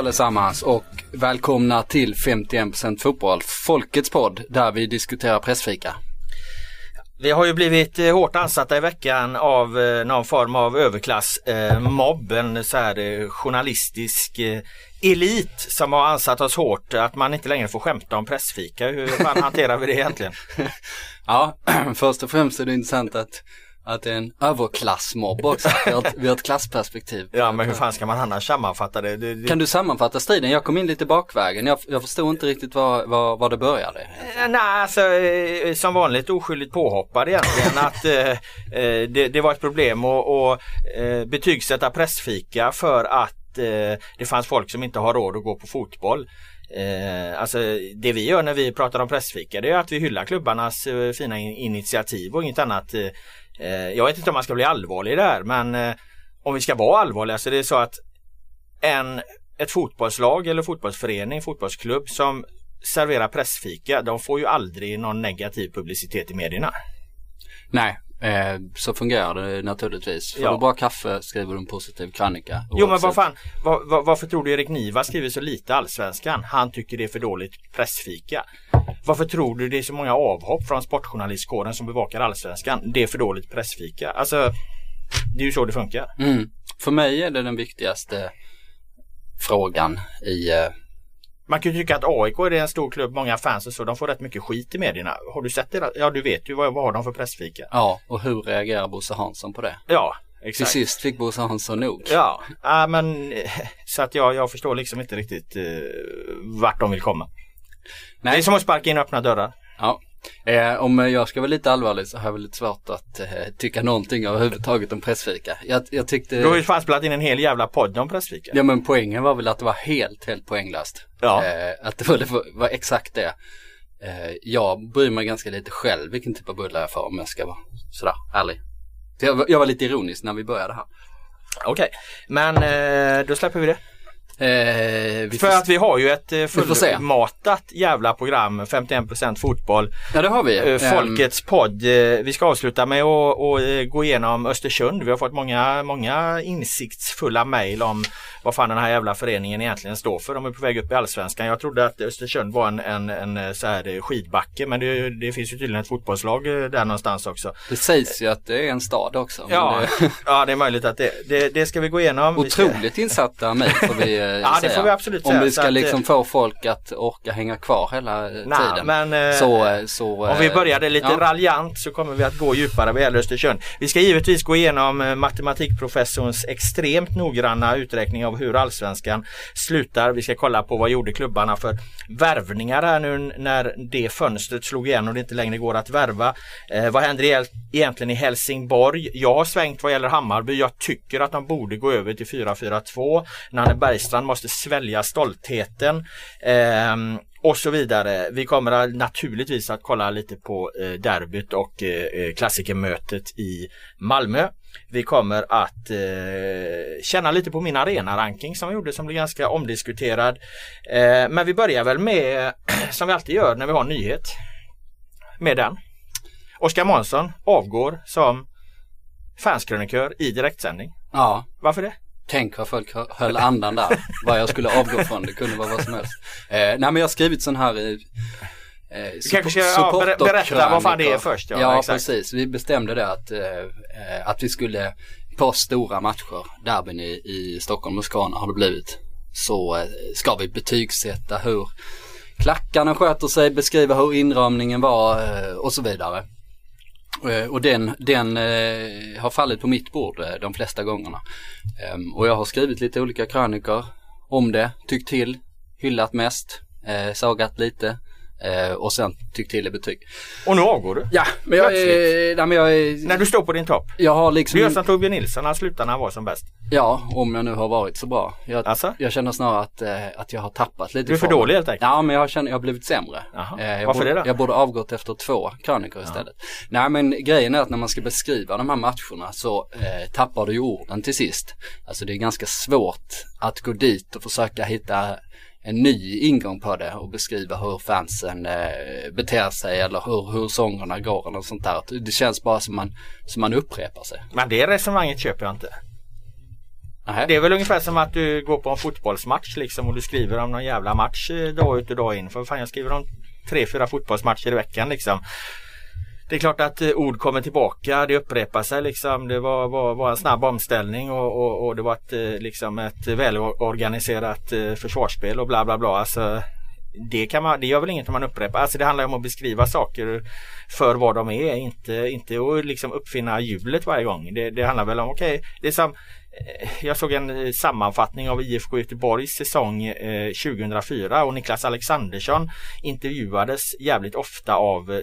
Allesammans och välkomna till 51% fotboll, folkets podd där vi diskuterar pressfika. Vi har ju blivit eh, hårt ansatta i veckan av eh, någon form av överklassmobb, en så här eh, journalistisk eh, elit som har ansatt oss hårt att man inte längre får skämta om pressfika. Hur fan hanterar vi det egentligen? Ja, först och främst är det intressant att, att det är en överklassmobb också. Vi har, ett, vi har ett klassperspektiv. Ja men hur fan ska man annars sammanfatta det? det, det... Kan du sammanfatta striden? Jag kom in lite bakvägen. Jag, jag förstod inte riktigt var, var, var det började. Eh, Nej, alltså eh, som vanligt oskyldigt påhoppad egentligen att eh, eh, det, det var ett problem att eh, betygsätta pressfika för att eh, det fanns folk som inte har råd att gå på fotboll. Eh, alltså det vi gör när vi pratar om pressfika det är att vi hyllar klubbarnas eh, fina in- initiativ och inget annat. Eh, Eh, jag vet inte om man ska bli allvarlig där men eh, om vi ska vara allvarliga så det är så att en, ett fotbollslag eller fotbollsförening, fotbollsklubb som serverar pressfika, de får ju aldrig någon negativ publicitet i medierna. Nej, eh, så fungerar det naturligtvis. Får Ja. du bara kaffe skriver du en positiv krönika. Jo men vad fan, var, var, varför tror du Erik Niva skriver så lite allsvenskan? Han tycker det är för dåligt pressfika. Varför tror du det är så många avhopp från sportjournalistkåren som bevakar allsvenskan? Det är för dåligt pressfika. Alltså, det är ju så det funkar. Mm. För mig är det den viktigaste frågan i eh, Man kan ju tycka att AIK är en stor klubb, många fans och så, de får rätt mycket skit i medierna. Har du sett det? Ja, du vet ju vad, vad har de för pressfika? Ja, och hur reagerar Bosse Hansson på det? Ja, Till exakt. sist fick Bosse Hansson nog. Ja, ja men så att jag, jag förstår liksom inte riktigt eh, vart de vill komma. Det är Nej, som att sparka in öppna dörrar. ja. Eh, om jag ska vara lite allvarlig så har jag väl lite svårt att eh, tycka någonting överhuvudtaget om pressfika. Jag, jag tyckte... Du har ju fan spelat in en hel jävla podd om pressfika. Ja men poängen var väl att det var helt, helt poänglöst. Ja. Eh, att det var, det var, exakt det. Eh, jag bryr mig ganska lite själv vilken typ av bullar jag får om jag ska vara sådär ärlig. Så jag, jag var lite ironisk när vi började här. Okej, men eh, då släpper vi det. Eh, vi För att vi har ju ett eh, fullmatat jävla program, 51% fotboll. ja det har vi. Eh, Ehm, Folkets podd. Eh, Vi ska avsluta med att gå igenom Östersund. Vi har fått många, många insiktsfulla mejl om vad fan den här jävla föreningen egentligen står för. De är på väg upp i Allsvenskan. Jag trodde att Östersund var en, en, en eh, så här eh, skidbacke men det, det finns ju tydligen ett fotbollslag eh, där någonstans också. det sägs ju att det är en stad också. Ja, det, ja det är möjligt att det, det, det ska vi gå igenom. Vi ska- Otroligt insatta mejl får vi Ja, det säga. får vi absolut Om säga, vi så ska att, liksom få folk att orka hänga kvar hela Nej, tiden. men, så, så, Om vi började lite ja. raljant så kommer vi att gå djupare vad gäller Östersund. Vi ska givetvis gå igenom matematikprofessorns extremt noggranna uträkning av hur allsvenskan slutar. Vi ska kolla på vad gjorde klubbarna för värvningar här nu när det fönstret slog igen och det inte längre går att värva. Eh, vad händer egentligen i Helsingborg? Jag har svängt vad gäller Hammarby. Jag tycker att de borde gå över till 4-4-2. Nanne Bergstrand måste svälja stoltheten. Eh, och så vidare. Vi kommer naturligtvis att kolla lite på eh, derbyt och eh, eh, klassikermötet i Malmö. Vi kommer att eh, känna lite på min arena-ranking som jag gjorde som blev ganska omdiskuterad. Eh, men vi börjar väl med, som vi alltid gör när vi har en nyhet, med den. Oskar Månsson avgår som fanskrönikör i direktsändning. Ja, Varför det? Tänk vad folk hö- höll andan där, vad jag skulle avgå från, det kunde vara vad som helst. Eh, nej men jag har skrivit sån här i eh, Vi kanske ska ja, ber- berätta vad fan det är först. Ja, Ja, precis, vi bestämde det att, eh, att vi skulle på stora matcher, derbyn i, i Stockholm och Skåne har det blivit, så eh, ska vi betygsätta hur klackarna sköter sig, beskriva hur inramningen var eh, och så vidare. Eh, Och den, den eh, har fallit på mitt bord eh, de flesta gångerna. Ehm, och jag har skrivit lite olika krönikor om det, tyckt till, hyllat mest, sågat lite. Eh, och sen tyckt till i betyg. Och nu avgår du? Ja, men jag är, nej, men jag är, När du står på din topp? jag har liksom, Du gör som Torbjörn Nilsson, han slutade när han var som bäst. ja om jag nu har varit så bra. Jag, Alltså? jag känner snarare att, eh, att jag har tappat lite Du är för dålig helt enkelt? Ja men jag känner, jag har blivit sämre. Eh, Varför borde, det då? Jag borde avgått efter två krönikor istället. Nej men grejen är att när man ska beskriva de här matcherna så eh, tappar du ju orden till sist. Alltså det är ganska svårt att gå dit och försöka hitta en ny ingång på det och beskriva hur fansen eh, beter sig eller hur, hur sångerna går eller sånt där. Det känns bara som man, som man upprepar sig. Men det resonemanget köper jag inte. Nähä. Det är väl ungefär som att du går på en fotbollsmatch liksom och du skriver om någon jävla match eh, dag ut och dag in. För fan jag skriver om tre, fyra fotbollsmatcher i veckan liksom. Det är klart att eh, ord kommer tillbaka, det upprepar sig liksom. Det var, var, var en snabb omställning och, och, och det var ett, eh, liksom ett välorganiserat eh, försvarsspel och bla bla bla. Alltså, det, kan man, det gör väl inget om man upprepar. Alltså det handlar om att beskriva saker för vad de är. Inte, inte att liksom uppfinna hjulet varje gång. Det, det handlar väl om, okej, det är som Eh, jag såg en eh, sammanfattning av IFK Göteborgs säsong eh, 2004 och Niklas Alexandersson intervjuades jävligt ofta av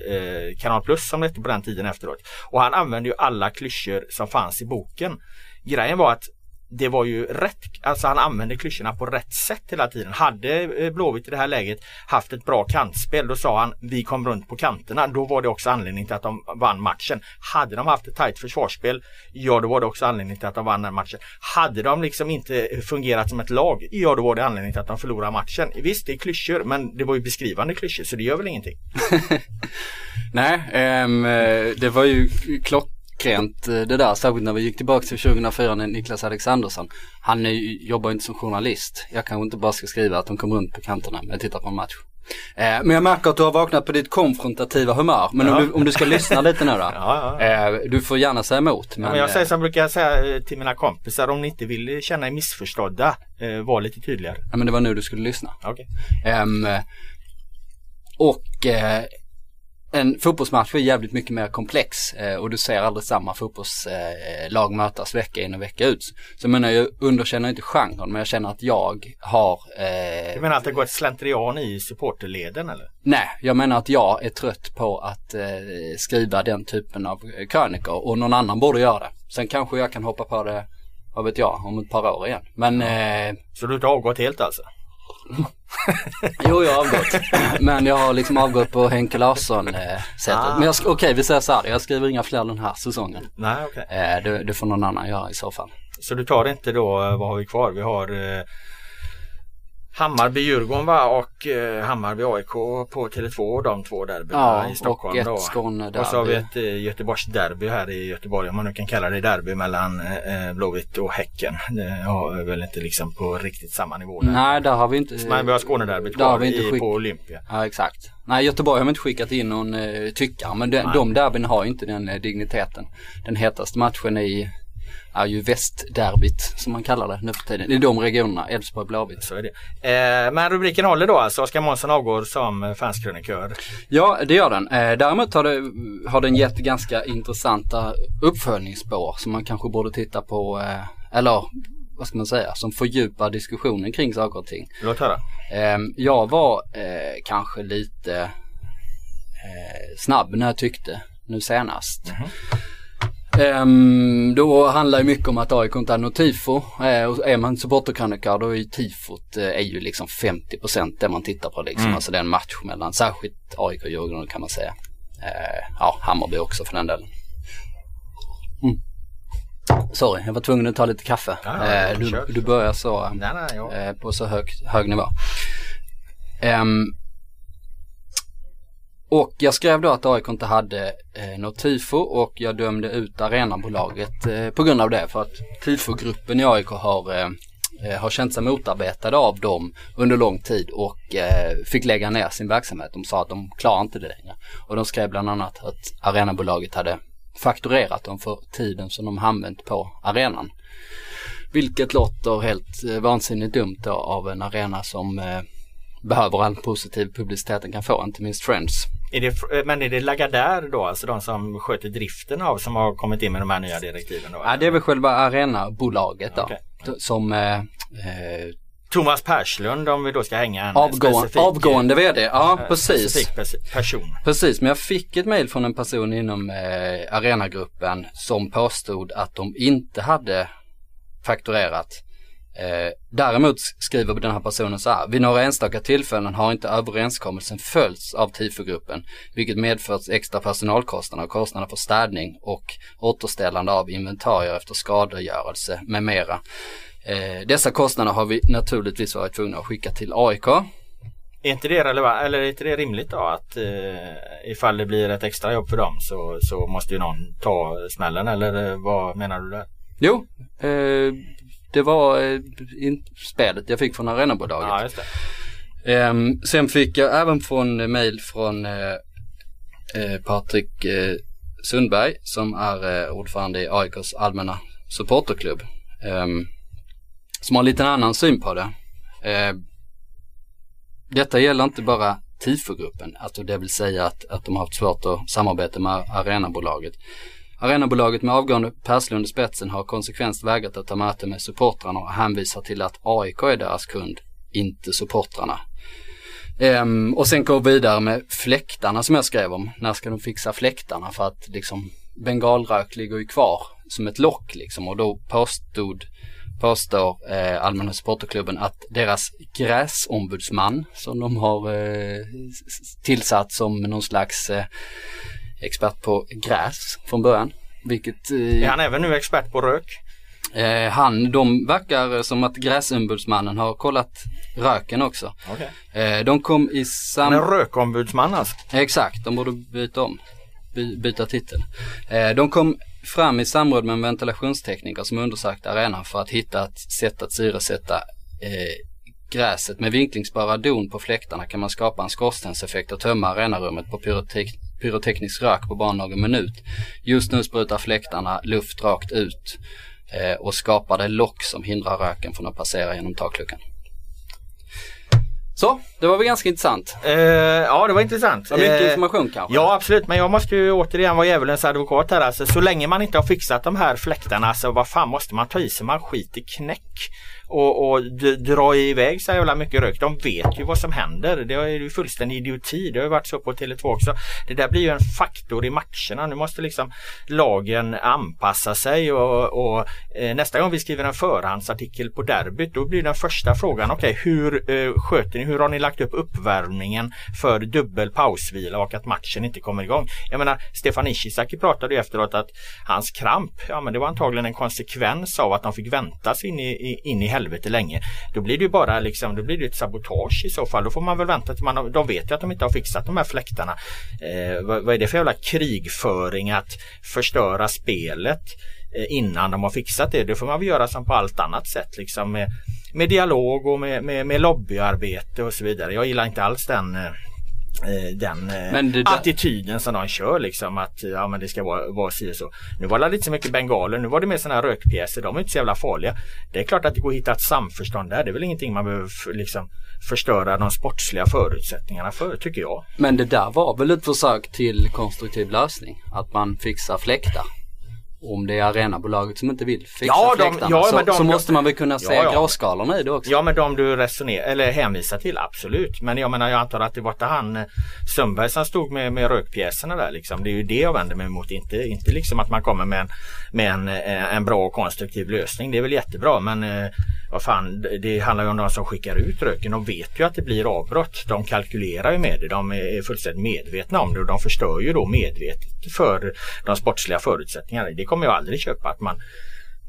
Kanal Plus som det hette på den tiden efteråt. Och han använde ju alla klyschor som fanns i boken. Grejen var att det var ju rätt, alltså han använde klyschorna på rätt sätt hela tiden. Hade eh, Blåvitt i det här läget haft ett bra kantspel då sa han vi kom runt på kanterna. Då var det också anledning till att de vann matchen. Hade de haft ett tajt försvarsspel, ja då var det också anledning till att de vann den matchen. Hade de liksom inte fungerat som ett lag, ja då var det anledning till att de förlorade matchen. Visst det är klyschor men det var ju beskrivande klyschor så det gör väl ingenting. Nej, um, det var ju klockrent eh, det där, särskilt när vi gick tillbaka till 2004 när Niklas Alexandersson. Han jobbar ju inte som journalist. Jag kanske inte bara ska skriva att de kom runt på kanterna när jag tittar på en match. Eh, men jag märker att du har vaknat på ditt konfrontativa humör. Men Ja. om, du, om du ska lyssna lite nu då. Ja, ja, Eh, du får gärna säga emot. Men, Men jag säger eh, som jag brukar säga eh, till mina kompisar om ni inte vill känna er missförstådda, eh, var lite tydligare. ja, men det var nu du skulle lyssna. Okej. Ehm, och en fotbollsmatch är jävligt mycket mer komplex eh, och du ser aldrig samma fotbollslag mötas vecka in och vecka ut. Så jag menar jag underkänner inte genren men jag känner att jag har eh, Du menar att det går ett slentrian i supporterleden eller? Nej, jag menar att jag är trött på att eh, skriva den typen av krönikor och någon annan borde göra det. Sen kanske jag kan hoppa på det, vad vet jag, om ett par år igen. Men eh, Så du har inte avgått helt alltså? Jo, jag har avgått. Men jag har liksom avgått på Henke Larsson eh, sättet. Ah. Men okej vi säger så här, jag skriver inga fler den här säsongen. Nej okej. Eh, det, det får någon annan göra i så fall. Så du tar inte då, eh, vad har vi kvar? Vi har eh, Hammarby-Djurgården va och eh, Hammarby-AIK på Tele2 de två derbyna Ja, i Stockholm och ett. Skånederby. Och så har vi ett eh, Göteborgs-derby här i Göteborg om man nu kan kalla det derby mellan eh, Blåvitt och Häcken. Det har väl inte liksom på riktigt samma nivå där. Nej, där har vi inte... Men vi har Skånederbyt kvar vi inte i, skick- på Olympia. Ja, exakt. Nej, Göteborg har inte skickat in någon eh, tyckare, men de, Nej. de derbyn har inte den eh, digniteten. Den hetaste matchen i är ju västderbyt som man kallar det nu för tiden. I de regionerna, Elfsborg, Blåvitt. Så är det. Eh, men rubriken håller då alltså. Oskar Månsson avgår som fanskrönikör. Ja, det gör den. Eh, däremot har, det, har den gett ganska intressanta uppföljningsspår som man kanske borde titta på, eh, eller vad ska man säga, som fördjupar diskussionen kring saker och ting. Låt höra. Eh, jag var eh, kanske lite eh, snabb när jag tyckte nu senast. Ehm, då handlar det mycket om att AIK inte hade något tifo. Och är man supporterkrönikör då är ju tifot eh, är ju liksom 50% det man tittar på liksom. Mm. Alltså det är en match mellan särskilt AIK och Djurgården kan man säga. Eh, ja, Hammarby också för den delen. Mm. Sorry, jag var tvungen att ta lite kaffe. Ja, ja, du, du börjar så. Nej, nej, ja. på så hög, hög nivå. Ehm, och jag skrev då att AIK inte hade eh, något tifo och jag dömde ut arenabolaget eh, på grund av det för att tifogruppen i AIK har, eh, eh, har känt sig motarbetade av dem under lång tid och eh, fick lägga ner sin verksamhet. De sa att de klarar inte det längre. Och de skrev bland annat att arenabolaget hade fakturerat dem för tiden som de har använt på arenan. Vilket låter helt eh, vansinnigt dumt då, av en arena som eh, behöver all positiv publicitet den kan få, inte minst Friends. Är det, eh, men är det Lagardère då, alltså de som sköter driften av som har kommit in med de här nya direktiven då? Ja, det är väl själva arenabolaget då. T- Som eh, eh, Thomas Perslund om vi då ska hänga en Avgå specifik, avgående VD, ja eh, precis. person. Precis, men jag fick ett mail från en person inom eh, arenagruppen som påstod att de inte hade fakturerat. Eh, däremot skriver den här personen så här, vid några enstaka tillfällen har inte överenskommelsen följts av TIFO-gruppen, vilket medfört extra personalkostnader och kostnader för städning och återställande av inventarier efter skadegörelse med mera. Eh, dessa kostnader har vi naturligtvis varit tvungna att skicka till AIK. Är inte det relevant eller är inte det rimligt då att eh, ifall det blir ett extra jobb för dem så, så måste ju någon ta smällen eller eh, vad menar du där? Jo, eh, det var eh, inspelet jag fick från Arenabolaget. Ja, just det. Um, sen fick jag även från eh, mail från uh, uh, Patrik uh, Sundberg som är uh, ordförande i AIKs allmänna supporterklubb. Um, som har en liten annan syn på det. Uh, detta gäller inte bara TIFO-gruppen, alltså det vill säga att, att de har haft svårt att samarbeta med Arenabolaget. Arenabolaget med avgående Perslund i spetsen har konsekvent vägrat att ta möte med supportrarna och hänvisar till att AIK är deras kund, inte supportrarna. Um, och sen går vi vidare med fläktarna som jag skrev om. När ska de fixa fläktarna för att liksom bengalrök ligger ju kvar som ett lock liksom och då påstod påstår eh, Allmänna supporterklubben att deras gräsombudsman som de har eh, tillsatt som någon slags eh, expert på gräs från början. Vilket... Eh, Är han även nu expert på rök? Eh, han, de verkar som att gräsombudsmannen har kollat röken också. Okay. Eh, de kom i sam... En rökombudsman alltså? Exakt, de borde byta om. By, byta titel. Eh, de kom fram i samråd med en ventilationstekniker som undersökte arenan för att hitta ett sätt att syresätta eh, gräset. Med vinklingsbara don på fläktarna kan man skapa en skorstenseffekt och tömma arenarummet på pyrotek pyroteknisk rök på bara någon minut. Just nu sprutar fläktarna luft rakt ut eh, och skapar det lock som hindrar röken från att passera genom takluckan. Så, det var väl ganska intressant. Eh, ja, det var intressant. Var mycket Eh, information kanske? Ja absolut men jag måste ju återigen vara djävulens advokat här alltså. Så länge man inte har fixat de här fläktarna så vad fan måste man ta i sig? Man skiter knäck. Och, och dra iväg så jävla mycket rök. De vet ju vad som händer. Det är ju fullständig idioti. Det har ju varit så på Tele2 också. Det där blir ju en faktor i matcherna. Nu måste liksom lagen anpassa sig och, och eh, nästa gång vi skriver en förhandsartikel på derbyt då blir den första frågan okej okay, hur eh, sköter ni, hur har ni lagt upp uppvärmningen för dubbel pausvila och att matchen inte kommer igång? Jag menar Stefan Ishizaki pratade ju efteråt att hans kramp, ja men det var antagligen en konsekvens av att de fick väntas in i, i, in i helvete länge. Då blir det ju bara liksom, då blir det ett sabotage i så fall. Då får man väl vänta till man, har, de vet ju att de inte har fixat de här fläktarna. Eh, vad, vad är det för jävla krigföring att förstöra spelet eh, innan de har fixat det? Det får man väl göra som på allt annat sätt liksom med, med dialog och med, med, med lobbyarbete och så vidare. Jag gillar inte alls den eh, den eh, det attityden som de kör liksom att ja men det ska vara, vara si och så. Nu var det inte så mycket bengaler, nu var det mer sådana här rökpjäser, de är inte så jävla farliga. Det är klart att det går att hitta ett samförstånd där, det är väl ingenting man behöver liksom förstöra de sportsliga förutsättningarna för tycker jag. Men det där var väl ett försök till konstruktiv lösning? Att man fixar fläktar? Om det är arenabolaget som inte vill fixa Ja, de- fläktarna ja, så, de- så måste man väl kunna se Ja, ja. gråskalorna i det också. Ja men de du resonerar eller hänvisar till absolut. Men jag menar jag antar att det var han eh, Sundberg som stod med, med rökpjäserna där liksom. Det är ju det jag vänder mig emot. Inte, inte liksom att man kommer med en, med en, eh, en bra och konstruktiv lösning. Det är väl jättebra men eh, vad fan det- det handlar ju om de som skickar ut röken. De vet ju att det blir avbrott. De kalkylerar ju med det. De är fullständigt medvetna om det och de förstör ju då medvetet för de sportsliga förutsättningarna. Det kommer jag aldrig köpa att man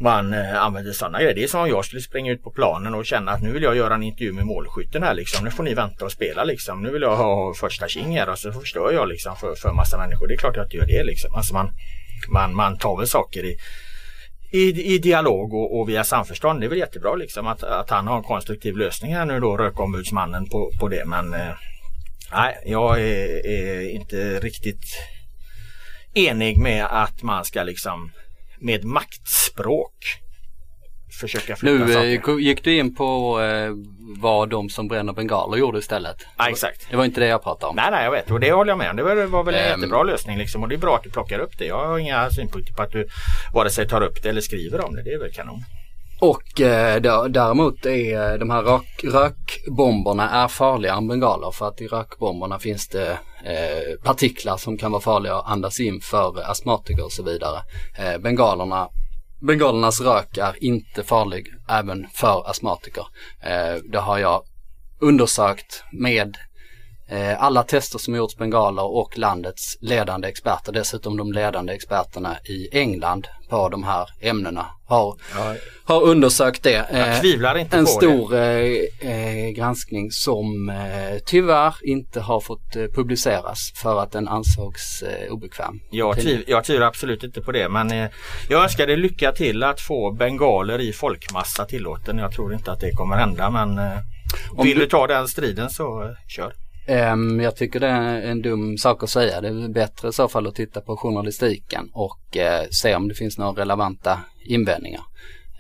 man eh, använder sådana grejer. Det är som om jag skulle springa ut på planen och känna att nu vill jag göra en intervju med målskytten här liksom. Nu får ni vänta och spela liksom. Nu vill jag ha första tjing här och så förstör jag liksom för, för massa människor. Det är klart jag inte gör det liksom. Alltså man, man, man tar väl saker i, i, i dialog och, och via samförstånd. Det är väl jättebra liksom att, att han har en konstruktiv lösning här nu då, rökombudsmannen på, på det. Men eh, nej, jag är, är inte riktigt enig med att man ska liksom med maktspråk försöka flytta Nu saker. eh, gick du in på eh, vad de som bränner bengaler gjorde istället. Ja, exakt. Det var inte det jag pratade om. Nej, nej, jag vet och det håller jag med om. Det var, var väl en Ehm. jättebra lösning liksom och det är bra att du plockar upp det. Jag har inga synpunkter på att du vare sig tar upp det eller skriver om det. Det är väl kanon. Och eh, däremot är eh, de här rök, rökbomberna är farliga än bengaler för att i rökbomberna finns det eh, partiklar som kan vara farliga att andas in för astmatiker och så vidare. Eh, bengalerna Bengalernas rök är inte farlig även för astmatiker. Eh, det har jag undersökt med alla tester som gjorts bengaler och landets ledande experter, dessutom de ledande experterna i England på de här ämnena har, ja. har undersökt det. Jag eh, tvivlar inte en på stor det. Eh, granskning som eh, tyvärr inte har fått eh, publiceras för att den ansågs eh, obekväm. Jag, tviv, jag tvivlar absolut inte på det men eh, jag önskar dig lycka till att få bengaler i folkmassa tillåten. Jag tror inte att det kommer hända men vill du, du ta den striden så kör. Um, jag tycker det är en dum sak att säga. Det är bättre i så fall att titta på journalistiken och uh, se om det finns några relevanta invändningar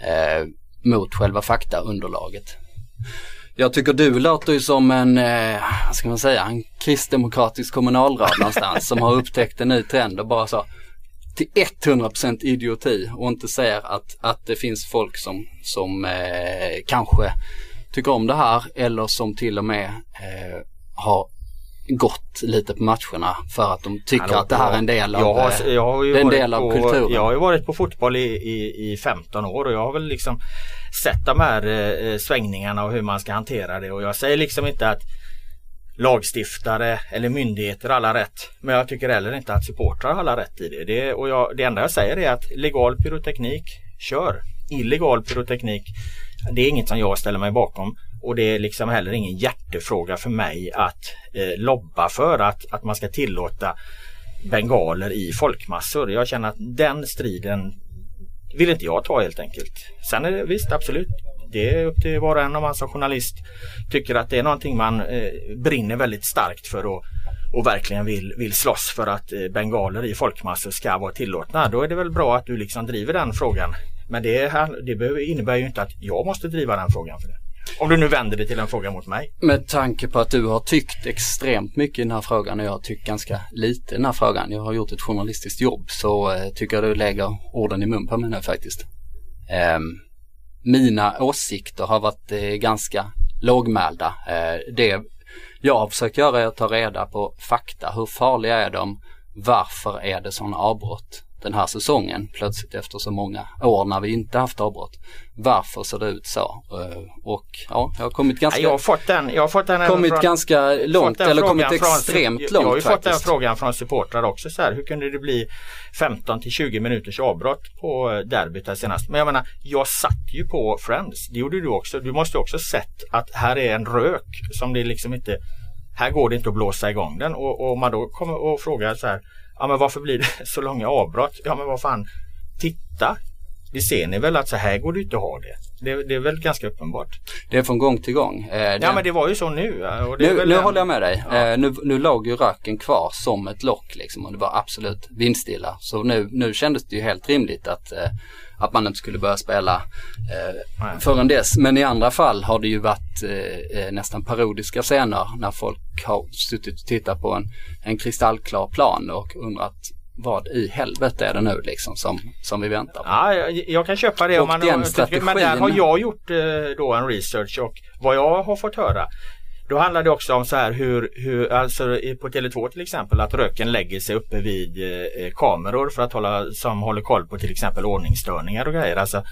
uh, mot själva faktaunderlaget. Jag tycker du låter ju som en, eh, vad ska man säga, en kristdemokratisk kommunalråd någonstans som har upptäckt en ny trend och bara så till 100% idioti och inte ser att, att det finns folk som, som eh, kanske tycker om det här eller som till och med eh, har gått lite på matcherna för att de tycker att det här är en del av, jag har, eh, jag har en del av på, kulturen. Jag har ju varit på fotboll i, i, i 15 år och jag har väl liksom sett de här eh, svängningarna och hur man ska hantera det och jag säger liksom inte att lagstiftare eller myndigheter har alla rätt. Men jag tycker heller inte att supportrar har alla rätt i det. det och jag, det enda jag säger är att legal pyroteknik, kör. Illegal pyroteknik, det är inget som jag ställer mig bakom. Och det är liksom heller ingen hjärtefråga för mig att eh, lobba för att, att man ska tillåta bengaler i folkmassor. Jag känner att den striden vill inte jag ta helt enkelt. Sen är det visst absolut, det är upp till var och en om man som journalist tycker att det är någonting man eh, brinner väldigt starkt för och, och verkligen vill, vill slåss för att eh, bengaler i folkmassor ska vara tillåtna. Då är det väl bra att du liksom driver den frågan. Men det, det innebär ju inte att jag måste driva den frågan för det. Om du nu vänder dig till en fråga mot mig. Med tanke på att du har tyckt extremt mycket i den här frågan och jag har tyckt ganska lite i den här frågan. Jag har gjort ett journalistiskt jobb så eh, tycker jag du lägger orden i mun på mig nu faktiskt. Eh, mina åsikter har varit eh, ganska lågmälda. Eh, det jag har försökt göra är att ta reda på fakta. Hur farliga är de? Varför är det sådana avbrott? Den här säsongen plötsligt efter så många år när vi inte haft avbrott. Varför ser det ut så? Eh, och ja, jag har kommit ganska, jag har fått den, jag har fått den kommit från, ganska långt eller kommit extremt från, långt Jag har ju faktiskt. fått den frågan från supportrar också så här, hur kunde det bli 15 till 20 minuters avbrott på derbyt här senast? Men jag menar, jag satt ju på Friends, det gjorde du också. Du måste också sett att här är en rök som det liksom inte, här går det inte att blåsa igång den och, och man då kommer och frågar så här Ja men varför blir det så långa avbrott? Ja men vad fan, titta! Det ser ni väl att så här går det inte att ha det. det. Det, är väl ganska uppenbart. Det är från gång till gång. Eh, det... Ja men det var ju så nu. nu nu en... håller jag med dig. Ja. Eh, nu, nu låg ju röken kvar som ett lock liksom och det var absolut vindstilla. Så nu, nu kändes det ju helt rimligt att eh, att man inte skulle börja spela eh, förrän dess. Men i andra fall har det ju varit eh, eh, nästan parodiska scener när folk har suttit och tittat på en, en kristallklar plan och undrat vad i helvete är det nu liksom som, som vi väntar på? Ja, jag, jag kan köpa det. Och om man, den strategin... Men där har jag gjort eh, då en research och vad jag har fått höra då handlar det också om så här hur, hur alltså på Tele2 till exempel att röken lägger sig uppe vid eh, kameror för att hålla, som håller koll på till exempel ordningsstörningar och grejer. Alltså,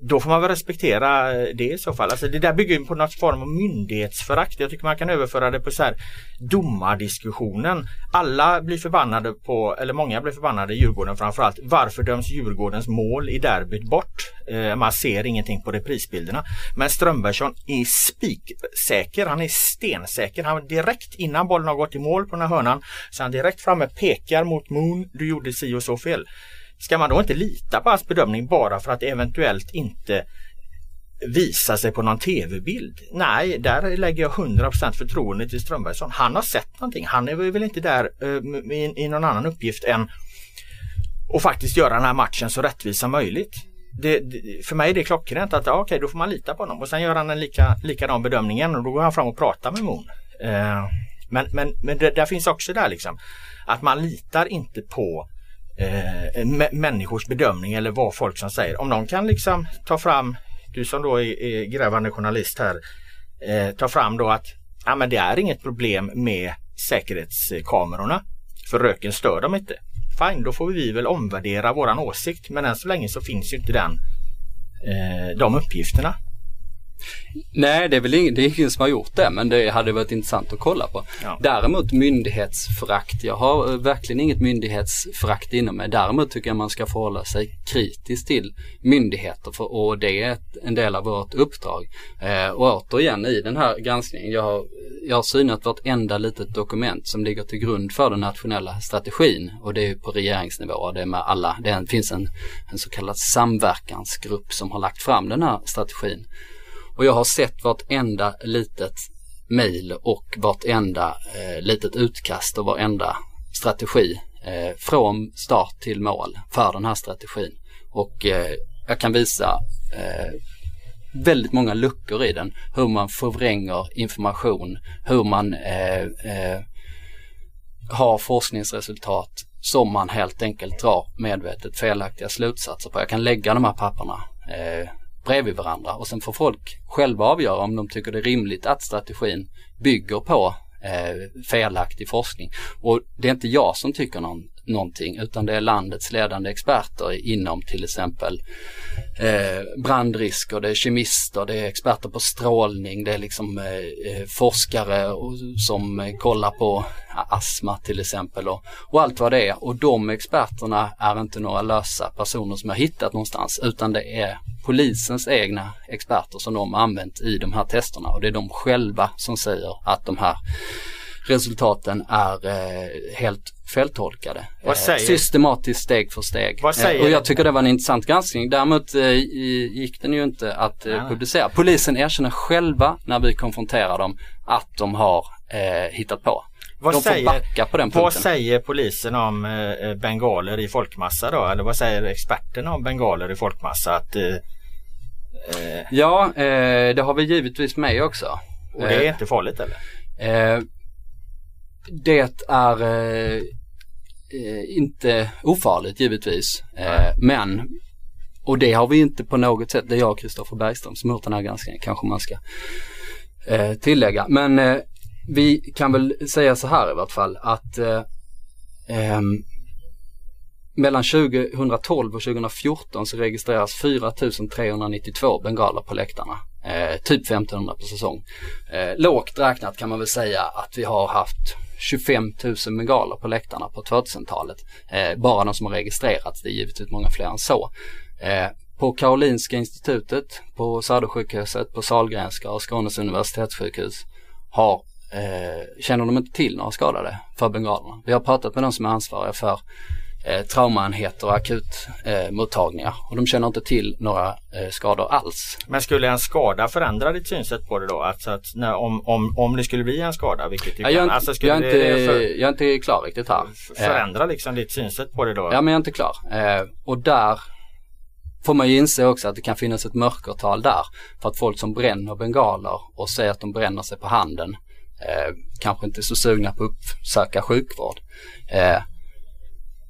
då får man väl respektera eh, det i så fall. Alltså det där bygger på något form av myndighetsförakt. Jag tycker man kan överföra det på så här domardiskussionen. Alla blir förbannade på, eller många blir förbannade i Djurgården framförallt. Varför döms Djurgårdens mål i derbyt bort? Eh, man ser ingenting på reprisbilderna. Men Strömbergsson är spiksäker. Han är stensäker. Han direkt innan bollen har gått i mål på den här hörnan så han direkt framme pekar mot Moon. Du gjorde si och så fel. Ska man då inte lita på hans bedömning bara för att det eventuellt inte visar sig på någon tv-bild? Nej, där lägger jag 100% förtroende till Strömbergsson. Han har sett någonting. Han är väl inte där uh, i, i någon annan uppgift än att faktiskt göra den här matchen så rättvis som möjligt. Det, det, för mig är det klockrent att ja, okej, då får man lita på honom och sen gör han en lika, likadan bedömning och då går han fram och pratar med Moon. Eh, men men, men det, där finns också där liksom att man litar inte på eh, människors bedömning eller vad folk som säger. Om någon kan liksom ta fram, du som då är, är grävande journalist här, eh, ta fram då att ja, men det är inget problem med säkerhetskamerorna. För röken stör dem inte. Fine, då får vi väl omvärdera våran åsikt men än så länge så finns ju inte den, eh, de uppgifterna. Nej, det är väl ingen, det är ingen som har gjort det, men det hade varit intressant att kolla på. Ja. Däremot myndighetsförakt, jag har eh, verkligen inget myndighetsförakt inom mig. Däremot tycker jag man ska förhålla sig kritiskt till myndigheter för, och det är en del av vårt uppdrag. Eh, och återigen i den här granskningen, jag har, jag har synat vartenda litet dokument som ligger till grund för den nationella strategin och det är på regeringsnivå det är med alla, det finns en, en så kallad samverkansgrupp som har lagt fram den här strategin. Och jag har sett vartenda litet mail och vartenda eh, litet utkast och varenda strategi eh, från start till mål för den här strategin. Och eh, jag kan visa eh, väldigt många luckor i den. Hur man förvränger information, hur man eh, eh, har forskningsresultat som man helt enkelt drar medvetet felaktiga slutsatser på. Jag kan lägga de här papperna eh, bredvid varandra och sen får folk själva avgöra om de tycker det är rimligt att strategin bygger på eh, felaktig forskning. Och det är inte jag som tycker någon, någonting utan det är landets ledande experter inom till exempel eh, brandrisker, det är kemister, det är experter på strålning, det är liksom eh, eh forskare och, som kollar på astma till exempel och, och, allt vad det är. Och de experterna är inte några lösa personer som jag hittat någonstans utan det är polisens egna experter som de har använt i de här testerna och det är de själva som säger att de här resultaten är eh, helt säger? Eh, systematiskt steg för steg. Eh, och jag tycker det var en intressant granskning. Däremot eh, gick den ju inte att eh, publicera. Polisen erkänner själva när vi konfronterar dem att de har eh, hittat på. Vad de säger, backa på den punkten. Vad säger polisen om eh, bengaler i folkmassa då? Eller vad säger experterna om bengaler i folkmassa? Att, eh, ja, det har vi givetvis med också. Och det är inte farligt eller? Det är eh, eh, inte ofarligt givetvis. Eh, men, och det har vi inte på något sätt, det är jag och Kristoffer Bergström som har gjort den här granskningen kanske man ska eh, tillägga. Men eh, vi kan väl säga så här i vart fall att eh, ehm, mellan 2012 och 2014 så registreras 4392 bengaler på läktarna. Eh, typ 1500 på säsong. Eh, lågt räknat kan man väl säga att vi har haft 25 000 bengaler på läktarna på 2000-talet. Eh, bara de som har registrerats, det är givetvis många fler än så. Eh, på Karolinska institutet, på Södersjukhuset, på Sahlgrenska och Skånes universitetssjukhus har, eh, känner de inte till några skadade för bengalerna. Vi har pratat med de som är ansvariga för eh, traumaenheter och akutmottagningar eh, och de känner inte till några eh, skador alls. Men skulle en skada förändra ditt synsätt på det då? Alltså att när, om, om, om det skulle bli en skada, vilket ja, jag, alltså jag, är inte, för, jag är inte klar riktigt här. Förändra liksom ditt synsätt på det då? Ja men jag är inte klar. Eh, och där får man ju inse också att det kan finnas ett mörkertal där. För att folk som bränner bengaler och säger att de bränner sig på handen eh, kanske inte är så sugna på att uppsöka sjukvård. Eh,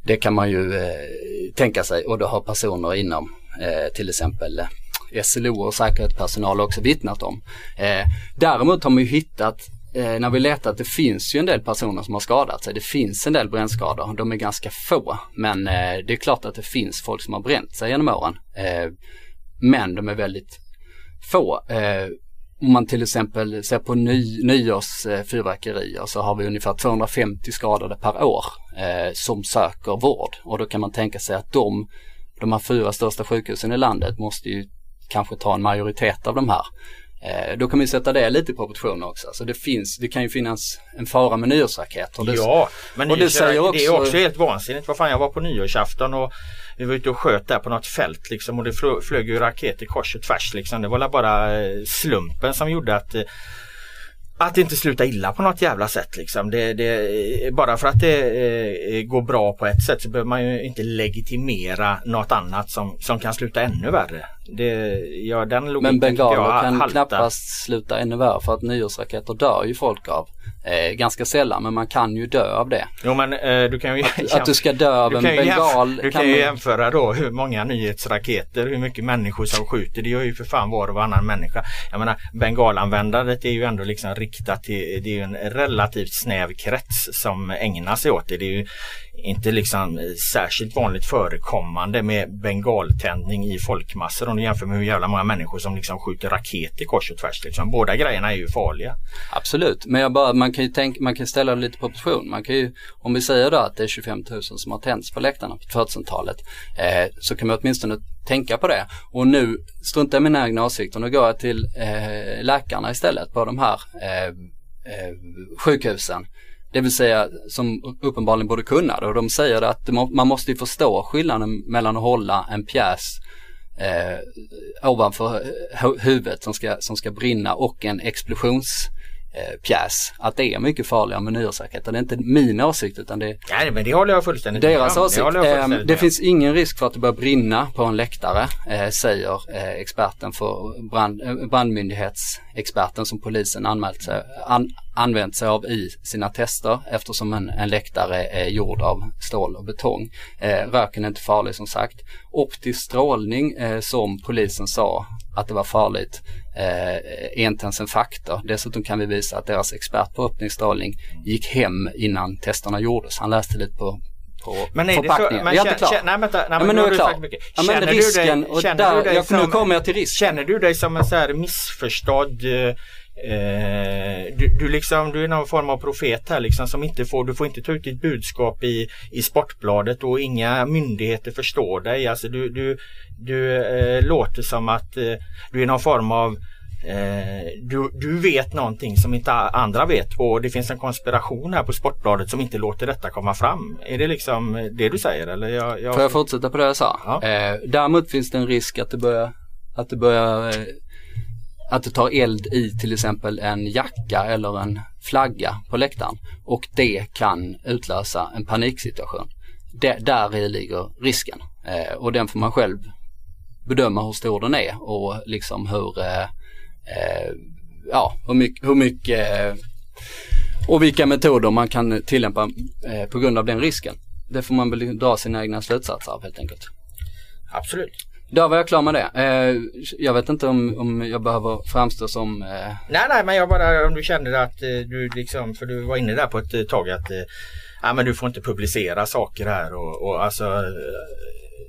det kan man ju eh, tänka sig och det har personer inom eh, till exempel eh, SLO och säkerhetspersonal också vittnat om. Eh, däremot har man ju hittat eh, när vi letar det finns ju en del personer som har skadat sig. Det finns en del brännskador. De är ganska få men eh, det är klart att det finns folk som har bränt sig genom åren. Eh, men de är väldigt få. Eh, om man till exempel ser på ny, nyårsfyrverkerier så har vi ungefär 250 skadade per år eh, som söker vård och då kan man tänka sig att de, de här fyra största sjukhusen i landet måste ju kanske ta en majoritet av de här. Eh, då kan vi sätta det lite i proportion också. Så det finns, det kan ju finnas en fara med nyårsraketer. Ja, men och det, säger också... det är också helt vansinnigt. Vad fan, jag var på nyårsafton och vi var ute och sköt där på något fält liksom och det flög ju raketer kors och tvärs liksom. Det var bara eh, slumpen som gjorde att eh, att det inte slutar illa på något jävla sätt liksom. Det, det, eh, bara för att det eh, går bra på ett sätt så behöver man ju inte legitimera något annat som, som kan sluta ännu värre. Det, ja, den logiken Men bengaler kan haltar. knappast sluta ännu värre för att nyårsraketer dör ju folk av. Eh, ganska sällan men man kan ju dö av det. Jo men eh, du kan ju Att du ska dö av du en bengal jämföra, du kan kan ju man- jämföra då hur många nyhetsraketer, hur mycket människor som skjuter. Det gör ju för fan var och varannan människa. Jag menar bengalanvändandet är ju ändå liksom riktat till, det är ju en relativt snäv krets som ägnar sig åt det. Det är ju inte liksom särskilt vanligt förekommande med bengaltändning i folkmassor om du jämför med hur jävla många människor som liksom skjuter raketer kors och tvärs. Liksom. Båda grejerna är ju farliga. Absolut, men jag bara, man kan ju tänka, man kan ställa det lite på proportion. Man kan ju, om vi säger då att det är 25 000 som har tänts på läktarna på 2000-talet, eh, så kan man åtminstone tänka på det. Och nu struntar jag i mina egna åsikter, nu går jag till eh, läkarna istället på de här eh, eh, sjukhusen. Det vill säga som uppenbarligen borde kunna det och de säger att man måste ju förstå skillnaden mellan att hålla en pjäs eh, ovanför hu- huvudet som ska, som ska brinna och en explosionspjäs. Eh, pjäs. att det är mycket farligare med nyårsraketer. Det är inte min åsikt utan det är Nej men det håller jag fullständigt deras med åsikt. Det, håller jag Eh, fullständigt det finns ingen risk för att det börjar brinna på en läktare, eh, säger eh, experten för brand, eh, brandmyndighetsexperten som polisen anmält sig, an, använt sig av i sina tester eftersom en, en läktare är gjord av stål och betong. Eh, röken är inte farlig som sagt. Optisk strålning eh, som polisen sa att det var farligt eh, är inte ens en faktor. Dessutom kan vi visa att deras expert på optisk strålning gick hem innan testerna gjordes. Han läste lite på Men är det så? förpackningen. Men jag är inte klar. nej, vänta, nej, men men nu är jag klar. Ja, men du dig- och där, nu kommer jag till. Känner du dig som en så här missförstådd eh, Eh, du, du, liksom, du är någon form av profet här liksom som inte får, du får inte ta ut ditt budskap i, i Sportbladet och inga myndigheter förstår dig. Alltså du, du, du eh, låter som att eh, du är någon form av Eh, du, du vet någonting som inte andra vet och det finns en konspiration här på Sportbladet som inte låter detta komma fram. Är det liksom det du säger? Eller jag, jag... Får jag fortsätta på det jag sa? Ja. Eh, däremot finns det en risk att det börjar, att det börjar, eh, att det tar eld i till exempel en jacka eller en flagga på läktaren och det kan utlösa en paniksituation. Det, där i ligger risken eh, och den får man själv bedöma hur stor den är och liksom hur, eh, eh, ja, hur mycket, hur mycket eh, och vilka metoder man kan tillämpa eh, på grund av den risken. Det får man väl dra sina egna slutsatser av helt enkelt. Absolut. Där var jag klar med det. Eh, jag vet inte om, om jag behöver framstå som eh, Nej, nej, men jag bara om du kände att eh, du liksom, för du var inne där på ett tag att ja, men du får inte publicera saker här och, och alltså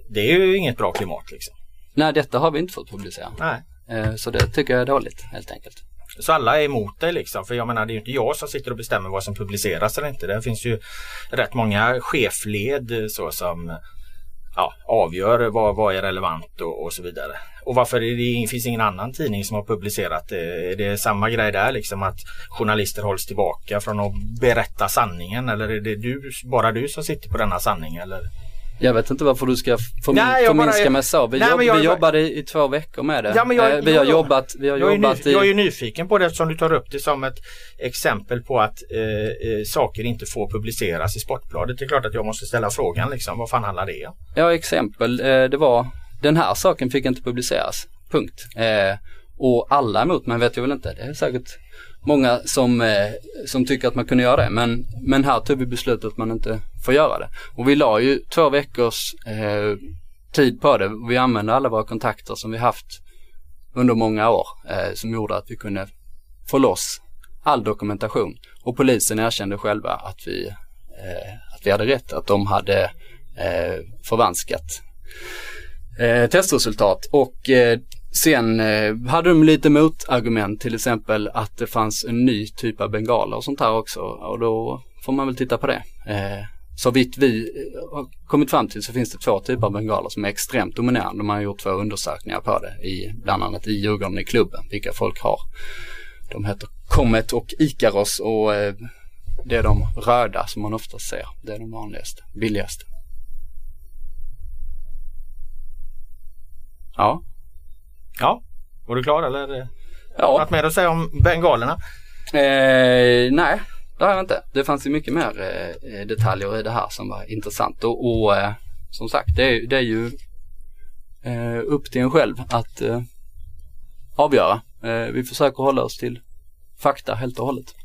det är ju inget bra klimat liksom. Nej detta har vi inte fått publicera. Nej. Så det tycker jag är dåligt helt enkelt. Så alla är emot dig liksom. För jag menar det är ju inte jag som sitter och bestämmer vad som publiceras eller inte. Det finns ju rätt många chefled så som ja, avgör vad, vad är relevant och, och så vidare. Och varför är det, det finns ingen annan tidning som har publicerat det? Är det samma grej där liksom att journalister hålls tillbaka från att berätta sanningen eller är det du, bara du som sitter på denna sanning eller? Jag vet inte varför du ska förmin- Nej, jag bara- förminska mig så. Vi, Nej, jobb, jag- vi jobbade i, i två veckor med det. Ja, jag- eh, vi har jo. jobbat, vi har Jag är, jobbat ny, jag är i... ju nyfiken på det eftersom du tar upp det som ett exempel på att eh, eh, saker inte får publiceras i Sportbladet. Det är klart att jag måste ställa frågan liksom. Vad fan handlar det om? Ja exempel, eh, det var den här saken fick inte publiceras. Punkt. Eh, och alla emot mig vet jag väl inte. Det är säkert många som, eh, som tycker att man kunde göra det. Men, men här tog vi beslutet att man inte får göra det. Och vi la ju två veckors eh, tid på det. Vi använde alla våra kontakter som vi haft under många år eh, som gjorde att vi kunde få loss all dokumentation. Och polisen erkände själva att vi, eh, att vi hade rätt, att de hade eh, förvanskat eh, testresultat och eh, sen eh, hade de lite motargument till exempel att det fanns en ny typ av bengaler och sånt här också och då får man väl titta på det. Eh, så vitt vi eh, har kommit fram till så finns det två typer av bengaler som är extremt dominerande. Man har gjort två undersökningar på det i bland annat i Djurgården i klubben, vilka folk har. De heter Comet och Ikaros och eh, det är de röda som man ofta ser. Det är de vanligaste, billigaste. Ja. Ja, var du klar eller? Ja. Något mer att säga om bengalerna? Eh, nej, det har jag inte. Det fanns ju mycket mer eh, detaljer i det här som var intressant och, och eh, som sagt det är, det är ju eh, upp till en själv att eh, avgöra. Eh, vi försöker hålla oss till fakta helt och hållet.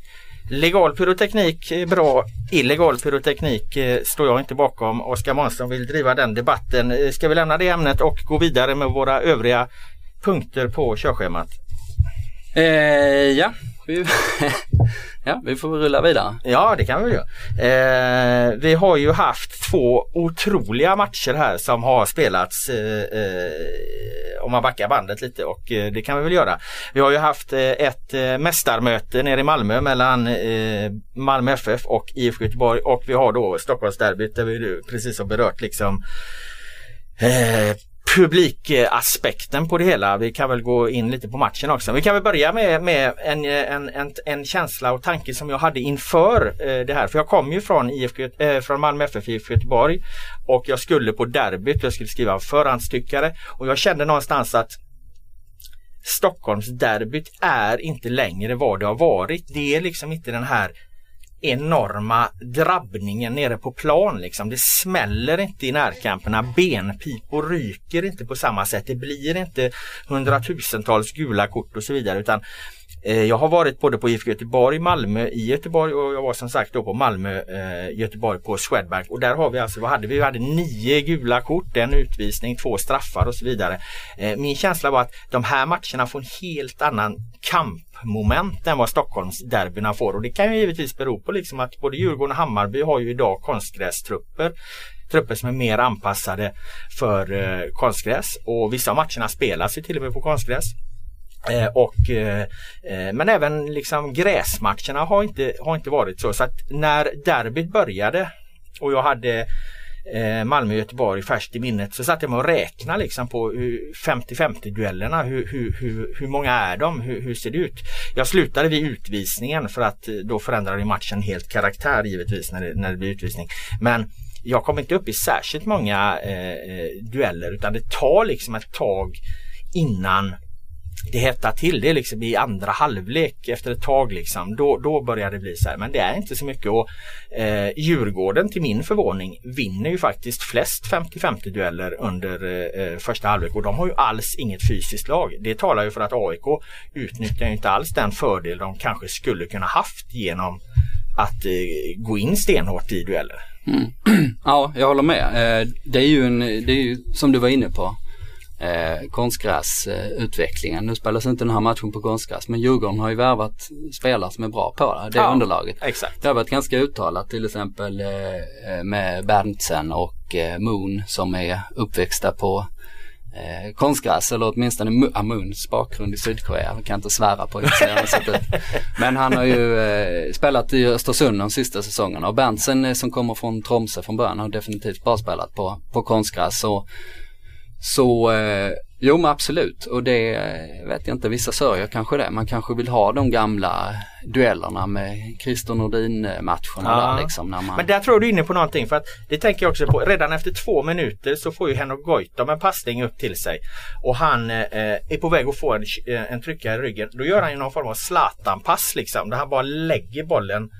Legal pyroteknik är bra. Illegal pyroteknik står jag inte bakom. Oskar Månsson vill driva den debatten. Ska vi lämna det ämnet och gå vidare med våra övriga punkter på körschemat? Eh, ja, ja, vi får rulla vidare. Ja, det kan vi göra. Eh, vi har ju haft två otroliga matcher här som har spelats eh, eh, om man backar bandet lite och eh, det kan vi väl göra. Vi har ju haft eh, ett eh, mästarmöte nere i Malmö mellan Malmö FF och IFK Göteborg och vi har då Stockholmsderbyt där vi precis har berört liksom publikaspekten på det hela. Vi kan väl gå in lite på matchen också. Vi kan väl börja med, med en, en, en, en, känsla och tanke som jag hade inför eh, det här. För jag kom ju från, IFK, eh, från Malmö FF IFK Göteborg och jag skulle på derbyt, jag skulle skriva förhandstyckare och jag kände någonstans att Stockholmsderbyt är inte längre vad det har varit. Det är liksom inte den här enorma drabbningen nere på plan liksom. Det smäller inte i närkamperna. Benpipor ryker inte på samma sätt. Det blir inte hundratusentals gula kort och så vidare utan Eh, jag har varit både på IFK Göteborg, Malmö i Göteborg och jag var som sagt då på Malmö, eh, Göteborg på Swedbank och där har vi alltså, vad hade vi? Vi hade nio gula kort, en utvisning, två straffar och så vidare. Eh, min känsla var att de här matcherna får en helt annan kampmoment än vad Stockholmsderbyna får och det kan ju givetvis bero på liksom att både Djurgården och Hammarby har ju idag konstgrästrupper trupper som är mer anpassade för eh, konstgräs och vissa av matcherna spelas ju till och med på konstgräs. Eh, och, eh, eh, men även liksom gräsmatcherna har inte, har inte varit så. Så att när derbyt började och jag hade eh, Malmö Göteborg färskt i minnet så satt jag med och räknade liksom på 50-50 duellerna. Hur, hur, hur, hur många är de? Hur, hur, ser det ut? Jag slutade vid utvisningen för att eh, då förändrade matchen helt karaktär givetvis när det, när det blir utvisning. Men jag kom inte upp i särskilt många eh, eh dueller utan det tar liksom ett tag innan det hettar till. Det liksom i andra halvlek efter ett tag liksom. Då, då börjar det bli så här. Men det är inte så mycket. Och, eh, Djurgården till min förvåning vinner ju faktiskt flest 50-50 dueller under eh, första halvlek och de har ju alls inget fysiskt lag. Det talar ju för att AIK utnyttjar inte alls den fördel de kanske skulle kunna haft genom att eh, gå in stenhårt i dueller. Mm. Ja, jag håller med. Eh, det är ju en, det är ju som du var inne på eh, konstgräsutvecklingen. Nu spelas inte den här matchen på konstgräs men Djurgården har ju värvat spelare som är bra på det, det ja, underlaget. Exakt. Det har varit ganska uttalat till exempel eh, med Berntsen och eh, Moon som är uppväxta på eh, konstgräs eller åtminstone Amuns bakgrund i Sydkorea. Jag kan inte svära på hur sett ut. Men han har ju eh, spelat i Östersund de sista säsongerna och Berntsen eh, som kommer från Tromsö från början har definitivt bara spelat på, på konstgräs. Och så eh, jo men absolut och det eh, vet jag inte, vissa sörjer kanske det. Man kanske vill ha de gamla duellerna med Christer Nordin matcherna ja. där liksom. När man... Men där tror du inne på någonting för att det tänker jag också på. Redan efter två minuter så får ju Henok Goitom en passning upp till sig och han eh, är på väg att få en, eh, en tryckare i ryggen. Då gör han ju någon form av Zlatan-pass liksom där han bara lägger bollen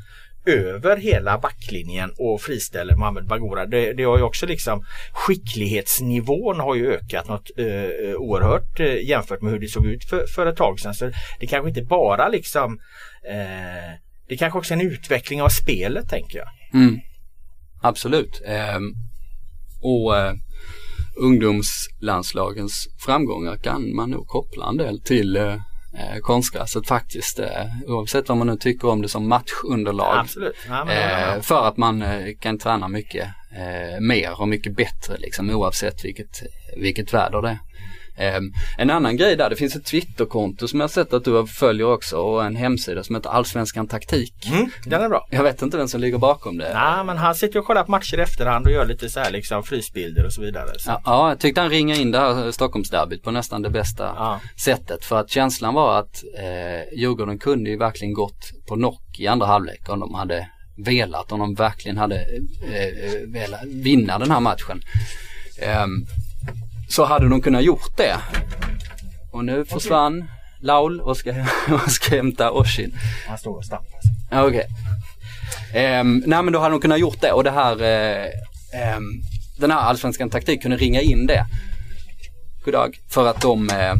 över hela backlinjen och friställer Mohamed Bagora. Det, det har ju också liksom skicklighetsnivån har ju ökat något eh, eh, oerhört eh, jämfört med hur det såg ut för, för ett tag sedan. Så det kanske inte bara liksom eh, det kanske också är en utveckling av spelet tänker jag. Mm. Absolut. Ehm, och eh, ungdomslandslagens framgångar kan man nog koppla en del till eh, eh, konstgräset faktiskt. Eh, oavsett vad man nu tycker om det som matchunderlag. Ja, eh, för att man eh, kan träna mycket eh, mer och mycket bättre liksom oavsett vilket, vilket väder det är. Um, en annan grej där, det finns ett Twitterkonto som jag sett att du följer också och en hemsida som heter Allsvenskan Taktik. Mm, den är bra. Jag vet inte vem som ligger bakom det. Nej men han sitter och kollar på matcher i efterhand och gör lite så här liksom frysbilder och så vidare. Så. Ja, ja, jag tyckte han ringade in det här Stockholmsderbyt på nästan det bästa ja. sättet för att känslan var att eh, Djurgården kunde ju verkligen gått på knock i andra halvlek om de hade velat, om de verkligen hade eh, eh velat vinna den här matchen. Um, så hade de kunnat gjort det. Och nu försvann. Laul och ska, och ska hämta Oshin. Han står och stampar. Okej. Okay. Um, nej men då hade de kunnat gjort det och det här uh, um, den här allsvenskan taktik kunde ringa in det. goddag. För att de eh,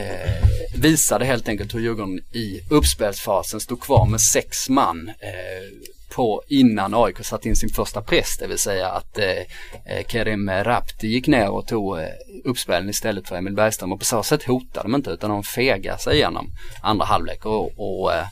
eh, visade helt enkelt hur Djurgården i uppspelsfasen stod kvar med sex man eh, på innan AIK satte in sin första press, det vill säga att eh, eh Kerim Rapti gick ner och tog eh, uppspelen istället för Emil Bergström och på så sätt hotade de inte utan de fegade sig igenom andra halvlek och, och eh,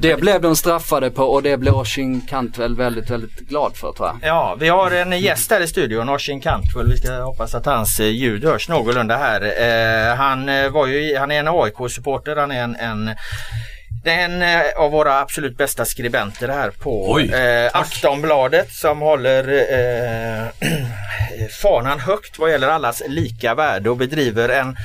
det blev de straffade på och det blev Oshin Cantwell väldigt, väldigt glad för tror jag. Ja, vi har en gäst här i studion, Oshin Cantwell. Vi ska hoppas att hans eh, ljud hörs någorlunda här. Eh, han, eh, var ju, han är en AIK-supporter, han är en, en det är en eh, av våra absolut bästa skribenter här på eh, Aftonbladet som håller eh, fanan högt vad gäller allas lika värde och bedriver en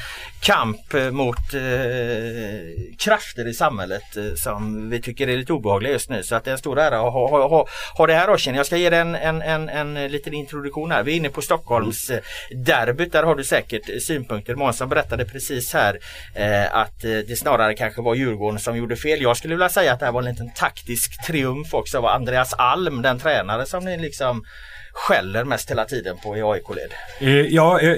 kamp eh, mot eh, krafter i samhället eh, som vi tycker är lite obehagliga just nu. Så att det är en stor ära att ha, ha, ha, ha det här Roshen. Jag ska ge dig en, en, en, en liten introduktion här. Vi är inne på Stockholms eh, mm. derbyt. Där har du säkert eh, synpunkter. Månsson berättade precis här eh, att det snarare kanske var Djurgården som gjorde fel. Jag skulle vilja säga att det här var en liten taktisk triumf också av Andreas Alm, den tränare som ni liksom skäller mest hela tiden på i AIK-led? Eh, ja, eh,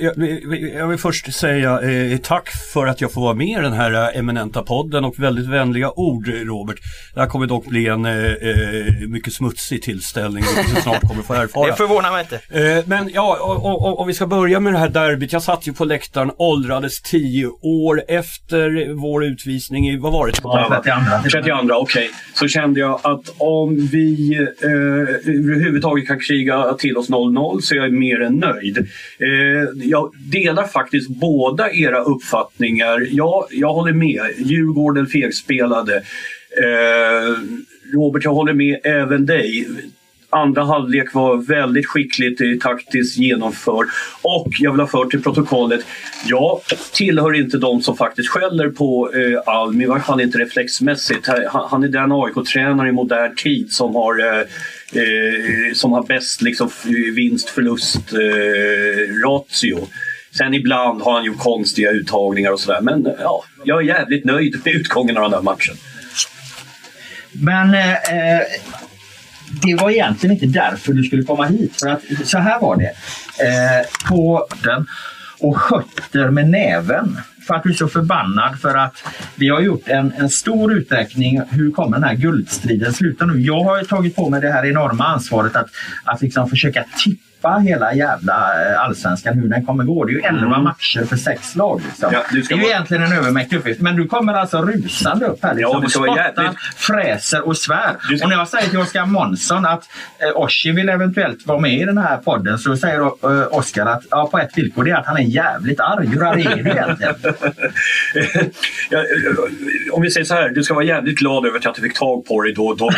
jag, vill först säga eh, tack för att jag får vara med i den här eminenta podden och väldigt vänliga ord Robert. Det här kommer dock bli en mycket smutsig tillställning som snart kommer få erfara. Det förvånar mig inte. Eh, men ja, om vi ska börja med det här derbyt. Jag satt ju på läktaren, åldrades tio år efter vår utvisning i, vad var det? 32. 32, okej. Okay. Så kände jag att om vi eh, överhuvudtaget kan kriga till oss 0-0 så jag är mer än nöjd. Eh, jag delar faktiskt båda era uppfattningar. Ja, jag håller med. Djurgården fegspelade. Eh, Robert, jag håller med även dig. Andra halvlek var väldigt skickligt taktiskt genomförd. Och jag vill ha fört till protokollet, jag tillhör inte de som faktiskt skäller på eh, Alm, i varje fall inte reflexmässigt. Han, han är den AIK-tränare i modern tid som har eh, eh, som har bäst liksom, vinst-förlust eh, ratio. Sen ibland har han gjort konstiga uttagningar och sådär. Men ja, jag är jävligt nöjd med utgången av den här matchen. Men eh, eh, det var egentligen inte därför du skulle komma hit. För att så här var det. Eh, på den och skötter med näven för att du är så förbannad för att vi har gjort en, en stor uträkning. Hur kommer den här guldstriden sluta nu? Jag har tagit på mig det här enorma ansvaret att, att liksom försöka tippa tippa hela jävla eh, allsvenskan hur den kommer gå. Det är ju 11 mm. matcher för sex lag. Liksom. Ja, det är ju egentligen en övermäktig uppgift. Men du kommer alltså rusande upp här liksom, ja, och spottar, fräser och svär. Ska... Och när jag säger till Oskar Månsson att eh, Oshi vill eventuellt vara med i den här podden så säger eh, Oskar att ja, på ett villkor det är att han är jävligt arg. Hur arg är du egentligen? ja, om vi säger så här, du ska vara jävligt glad över att jag fick tag på dig då. Då,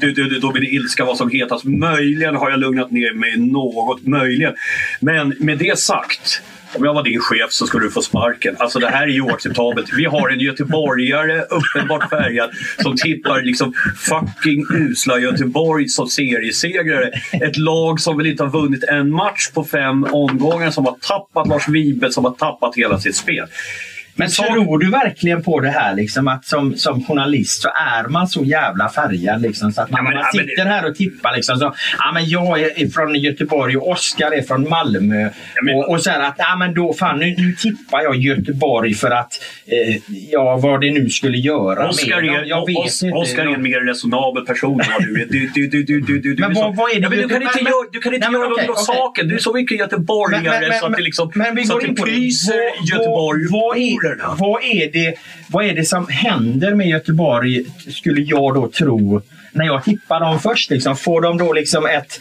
då, då, då, min ilska var som hetast. Möjligen har jag lugnat ner mig något, möjligen. Men med det sagt om jag var din chef så skulle du få sparken. Alltså det här är ju oacceptabelt. Vi har en göteborgare, uppenbart färgad, som tippar liksom fucking usla Göteborg som seriesegrare. Ett lag som väl inte har vunnit en match på fem omgångar, som har tappat Lars Wibe, som har tappat hela sitt spel. Men så... tror du verkligen på det här liksom att som, som journalist så är man så jävla färgad liksom så att man, ja, men, man sitter här och tippar liksom så, ja men jag är från Göteborg och Oskar är från Malmö ja, men... och, och så att, ja men då fan nu, nu tippar jag Göteborg för att eh, ja vad det nu skulle göra Oskar är, jag vet Os, inte. Oskar är en mer resonabel person än vad du är. Du, du, du, du, du, du, men vad, vad är det? Ja, du kan inte, göra, du kan inte göra något okay. saken. Du är så mycket göteborgare men, men, så att det liksom så att det pyser Göteborg. Vad, vad, vad är, det, vad är det som händer med Göteborg, skulle jag då tro, när jag tippar dem först? Liksom, får de då liksom ett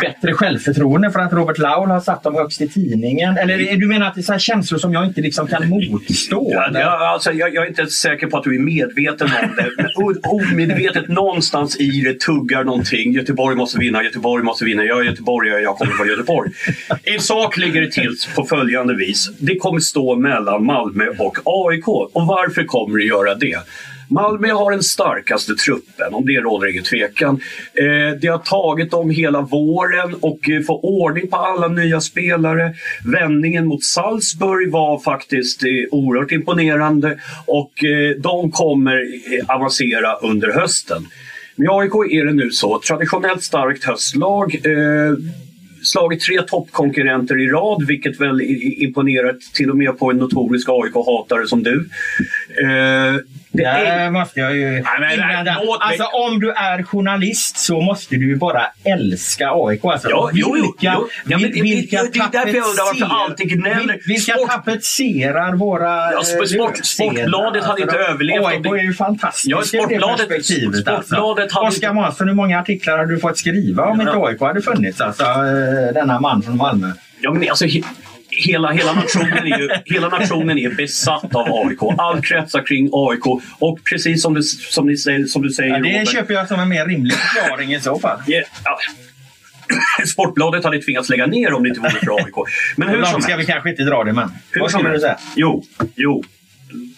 bättre självförtroende för att Robert Laul har satt dem högst i tidningen? Eller du menar att det är så känslor som jag inte liksom kan motstå? Ja, ja, alltså, jag, jag, är inte säker på att du är medveten om det. Omedvetet någonstans i det tuggar någonting. Göteborg måste vinna, Göteborg måste vinna. Jag är göteborgare, jag kommer från Göteborg. I sak ligger det till på följande vis. Det kommer stå mellan Malmö och AIK. Och varför kommer det göra det? Malmö har den starkaste truppen, om det råder ingen tvekan. Eh, det har tagit dem hela våren och eh, få ordning på alla nya spelare. Vändningen mot Salzburg var faktiskt eh, oerhört imponerande och eh, de kommer eh, avancera under hösten. Med AIK är det nu så, traditionellt starkt höstlag. Eh, slagit tre toppkonkurrenter i rad, vilket väl imponerar till och med på en notorisk AIK-hatare som du. Eh, det är... måste jag ju nej, invända. Alltså om du är journalist så måste du ju bara älska AIK. Alltså, ja, vilka, jo, jo. Ja, men, vilka det, det, det är därför jag undrar varför alltid gnäller. Vilka Sport... tapetserar våra ja, sport, sport, Sportbladet hade inte överlevt. AIK är ju fantastiskt ja, sportbladet, det Sportbladet alltså. hade Oskar Månsson, hur många artiklar hade du fått skriva om ja. inte AIK hade funnits? Alltså, eh, denna man från Malmö. Ja, men alltså, hela, hela, nationen är ju, hela nationen är besatt av AIK. Allt kretsar kring AIK. Och precis som du, som ni säger, som du säger ja, Det Robert, köper jag som en mer rimlig förklaring i så fall. Yeah, ja. Sportbladet hade tvingats lägga ner om det inte vore för AIK. Men hur som ska vi kanske inte dra det, men vad kommer du säga? Jo, jo,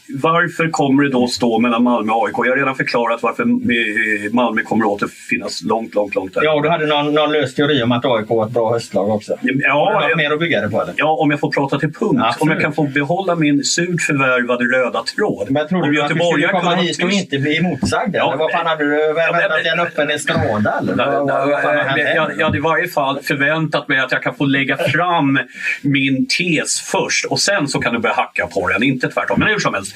varför kommer det då stå mellan Malmö och AIK? Jag har redan förklarat varför eh, Malmö kommer att återfinnas långt, långt, långt där. Ja, du hade någon, någon lös teori om att AIK var ett bra höstlag också. Ja, har du något mer att bygga det på? Eller? Ja, om jag får prata till punkt. Absolut. Om jag kan få behålla min surt förvärvade röda tråd. Men trodde du att du skulle komma hit och inte bli motsagd? Ja, eller vad fan hade du väntat dig? En öppen estrada? Jag hade i varje fall förväntat mig att jag kan få lägga fram min tes först och sen så kan du börja hacka på den. Inte tvärtom. Men hur som helst.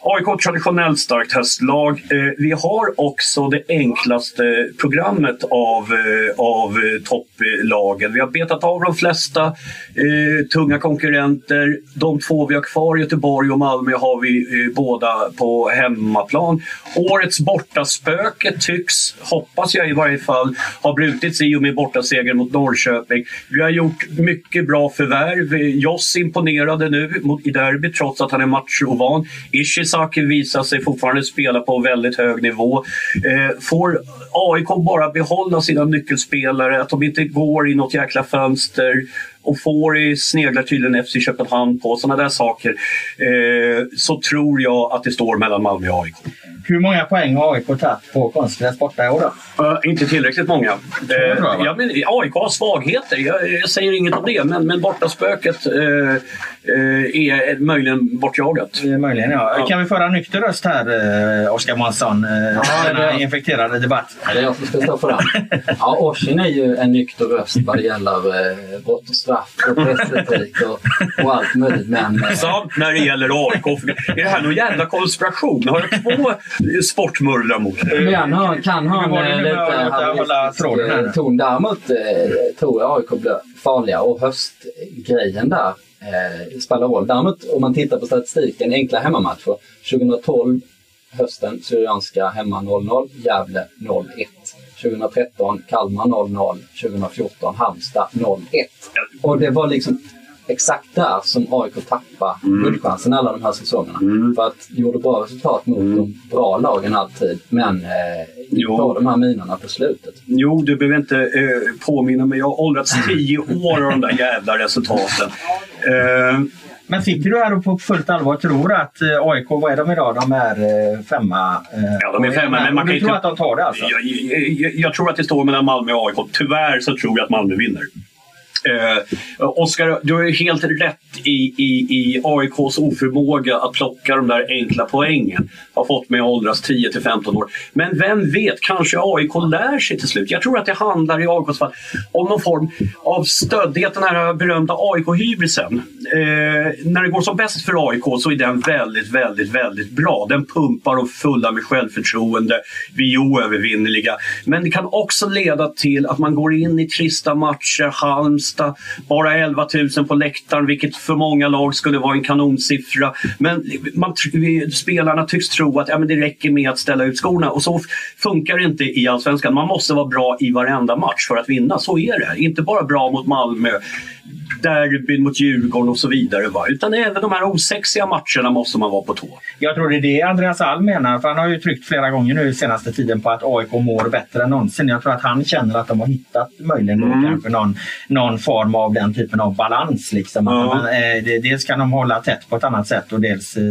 AIK traditionellt starkt höstlag. Eh, vi har också det enklaste programmet av, eh, av eh, topplagen. Vi har betat av de flesta eh, tunga konkurrenter. De två vi har kvar, Göteborg och Malmö, har vi eh, båda på hemmaplan. Årets bortaspöke tycks, hoppas jag i varje fall, ha brutits i och med bortasegern mot Norrköping. Vi har gjort mycket bra förvärv. Eh, Joss imponerade nu i derby trots att han är matchovan. Ishis Isak visar sig fortfarande spela på väldigt hög nivå. Eh, får AIK bara behålla sina nyckelspelare, att de inte går i något jäkla fönster och får sneglar tydligen FC Köpenhamn på sådana där saker eh, så tror jag att det står mellan Malmö och AIK. Hur många poäng har AIK tagit på konstgräs borta i år då? Uh, inte tillräckligt många. Uh, ja, men AIK har svagheter, jag, jag, säger inget om det. Men, men bortaspöket uh, är möjligen bortjagat. Möjligen ja. Kan vi föra en nykter röst här, uh, Oskar Månsson? Uh, ja, denna det... infekterade debatt. Ja, det är jag som ska stå för den. Ja, Oisin är ju en nykter röst vad det gäller uh, brott och straff och pressetik och, och allt möjligt. Men, Samt när det gäller AIK. Är det här någon jävla konspiration? Har jag två sportmurrar mot. Men han kan ha en lite hallistisk ton. Däremot eh, tror jag AIK blir farliga och höstgrejen där eh, spelar roll. Däremot om man tittar på statistiken, enkla hemmamatcher. 2012 hösten, Syrianska hemma 0-0, Gävle 0-1. 2013 Kalmar 0-0, 2014 Halmstad 0-1. Och det var liksom exakt där som AIK tappade mm. guldchansen alla de här säsongerna. Mm. För att gjorde bra resultat mot mm. de bra lagen alltid, men eh, på de här minorna på slutet. Jo, du behöver inte eh, påminna mig. Jag har åldrats tio år av de där jävla resultaten. Eh, men sitter du här och på fullt allvar tror att eh, AIK, vad är de idag? De är eh, femma? Eh, ja, de är femma. Men man kan du tror att de tar det alltså? Jag, jag, jag, jag, tror att det står mellan Malmö och AIK. Tyvärr så tror jag att Malmö vinner. Eh, Oskar, du har ju helt rätt i, i, i AIKs oförmåga att plocka de där enkla poängen. Har fått mig att åldras 10 till 15 år. Men vem vet, kanske AIK lär sig till slut. Jag tror att det handlar i AIKs fall om någon form av stöddighet, den här berömda AIK-hybrisen. Eh, när det går som bäst för AIK så är den väldigt, väldigt, väldigt bra. Den pumpar och fulla med självförtroende. Vi är oövervinnerliga. Men det kan också leda till att man går in i trista matcher, Halmstad, bara 11 000 på läktaren, vilket för många lag skulle vara en kanonsiffra. Men man, spelarna tycks tro att ja, men det räcker med att ställa ut skorna och så funkar det inte i Allsvenskan. Man måste vara bra i varenda match för att vinna. Så är det. Inte bara bra mot Malmö, derbyn mot Djurgården och så vidare. Va? Utan även de här osexiga matcherna måste man vara på tå. Jag tror det är det Andreas Alm menar. För han har ju tryckt flera gånger nu senaste tiden på att AIK mår bättre än någonsin. Jag tror att han känner att de har hittat möjligen mm. kanske någon, någon form av den typen av balans. Liksom. Ja. Man, eh, dels kan de hålla tätt på ett annat sätt och dels eh,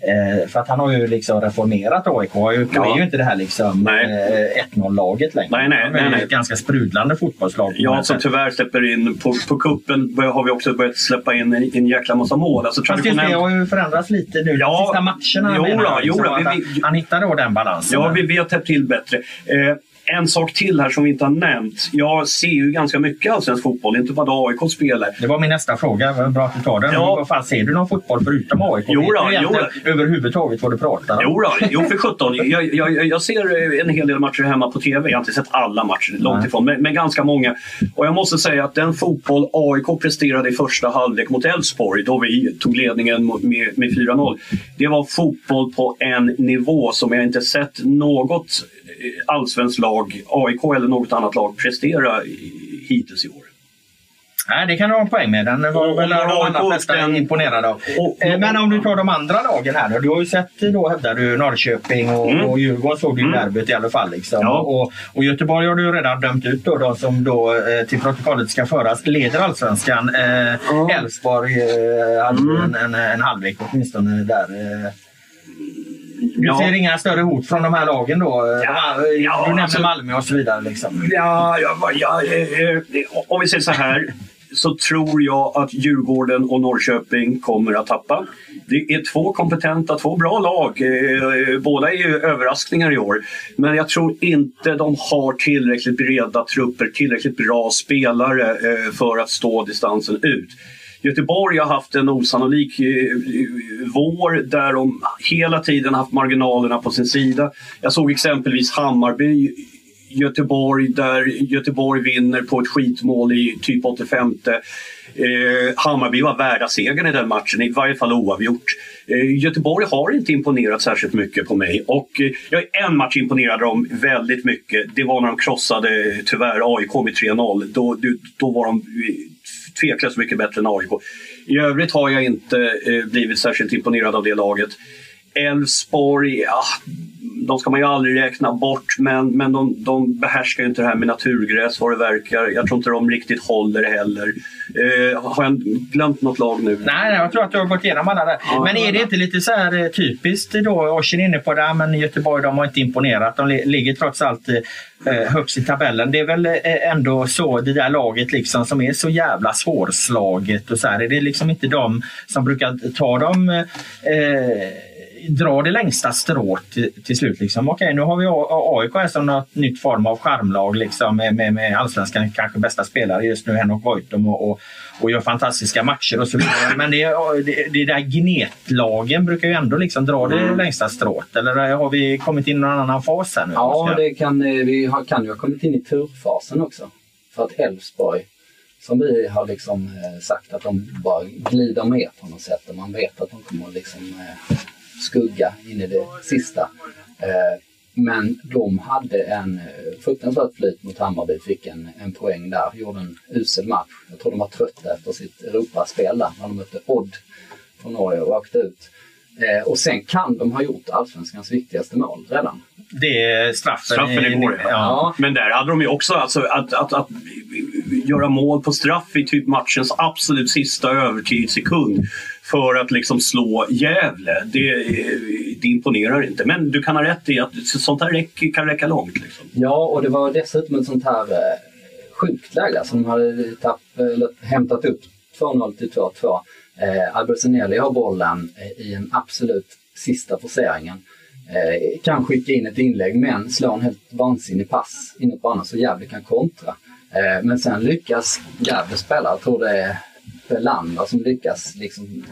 Eh, för att han har ju liksom reformerat AIK. Ja. är ju inte det här liksom eh, 1-0-laget längre. Nej, nej, nej, nej. ett ganska sprudlande fotbollslag. Ja, som tyvärr släpper in på, på kuppen har vi också börjat släppa in en, en jäkla massa mål. Alltså, Fast traditionell... det har ju förändrats lite nu. Ja, de sista matcherna jo, då, jo, då, vi, vi, han hittade då den balansen. Ja, vi, vi har täppt till bättre. Eh, en sak till här som vi inte har nämnt. Jag ser ju ganska mycket allsvensk fotboll, inte bara AIK spelar. Det var min nästa fråga. Vad bra att du tar den. Ja. Vad fan, ser du någon fotboll förutom AIK? Jo då, jo då. överhuvudtaget vad du pratar om? Jo, då, jo för 17. Jag, jag, jag ser en hel del matcher hemma på TV. Jag har inte sett alla matcher, långt ifrån, men, men ganska många. Och jag måste säga att den fotboll AIK presterade i första halvlek mot Elfsborg, då vi tog ledningen med, med 4-0. Det var fotboll på en nivå som jag inte sett något allsvenskt lag, AIK eller något annat lag prestera hittills i år. Nej, det kan du ha en poäng med. Den var väl de allra flesta den... imponerade av. Och, eh, Men om du tar de andra lagen här Du har ju sett, då hävdar du, Norrköping och, mm. och Djurgården såg du mm. derbyt i alla fall. Liksom. Ja. Och, och Göteborg har du redan dömt ut då, de som då eh, till protokollet ska föras. Leder allsvenskan. Elfsborg eh, eh, hade mm. en, en, en halvlek åtminstone där. Eh, du ja. ser inga större hot från de här lagen då? Ja, ja, du nämner alltså, Malmö och så vidare. Liksom. Ja, ja, ja eh, om vi säger så här så tror jag att Djurgården och Norrköping kommer att tappa. Det är två kompetenta, två bra lag. Eh, båda är ju överraskningar i år. Men jag tror inte de har tillräckligt breda trupper, tillräckligt bra spelare eh, för att stå distansen ut. Göteborg har haft en osannolik eh, eh, vår där de hela tiden haft marginalerna på sin sida. Jag såg exempelvis Hammarby Göteborg där Göteborg vinner på ett skitmål i typ 85. Eh, Hammarby var värda segern i den matchen, i varje fall oavgjort. Eh, Göteborg har inte imponerat särskilt mycket på mig och eh, jag är en match imponerade de väldigt mycket. Det var när de krossade tyvärr AIK med 3-0. Då, då var de eh, tveklöst mycket bättre än AIK. I övrigt har jag inte eh, blivit särskilt imponerad av det laget. Elfsborg, ja, de ska man ju aldrig räkna bort men, men de, de behärskar inte det här med naturgräs vad det verkar. Jag tror inte de riktigt håller heller. Eh, har jag glömt något lag nu? Nej, jag tror att du har gått igenom alla där. Ja, men är det inte lite så här eh, typiskt då? Orsen inne på det, men Göteborg de har inte imponerat. De ligger trots allt eh, högst i tabellen. Det är väl eh, ändå så det där laget liksom som är så jävla svårslaget och så här. Är det liksom inte de som brukar ta dem eh, dra det längsta strået till, till slut. Liksom. Okej, nu har vi AIK som något nytt form av charmlag liksom, med, med, med allsvenskan kanske bästa spelare just nu, Henok Goitom och, och, och gör fantastiska matcher och så vidare. Men det, det, det där gnetlagen brukar ju ändå liksom dra det mm. längsta strået. Eller har vi kommit in i någon annan fas här nu? Ja, det kan, eh, vi har, kan ju ha kommit in i turfasen också. För att Elfsborg som vi har liksom eh, sagt att de bara glider med på något sätt och man vet att de kommer liksom eh, skugga in i det sista. Eh, men de hade en eh, fruktansvärt flyt mot Hammarby, fick en, en poäng där, gjorde en usel match. Jag tror de var trötta efter sitt Europaspel där, när de mötte Odd från Norge och åkte ut. Eh, och sen kan de ha gjort allsvenskans viktigaste mål redan. Det är straffen. Straffen igår, ja. ja. Men där hade de ju också, alltså, att, att, att göra mål på straff i typ matchens absolut sista övertidssekund för att liksom slå Gävle. Det, det imponerar inte. Men du kan ha rätt i att sånt här räck, kan räcka långt. Liksom. Ja, och det var dessutom ett sånt här eh, sjukt läge. Alltså, de hade tapp, eller, hämtat upp 2-0 till 2-2. Eh, Albertinelli har bollen eh, i en absolut sista forceringen. Eh, kan skicka in ett inlägg men slår en helt vansinnig pass inåt banan så Gävle kan kontra. Eh, men sen lyckas Gävle spela, jag tror det är Belander som lyckas liksom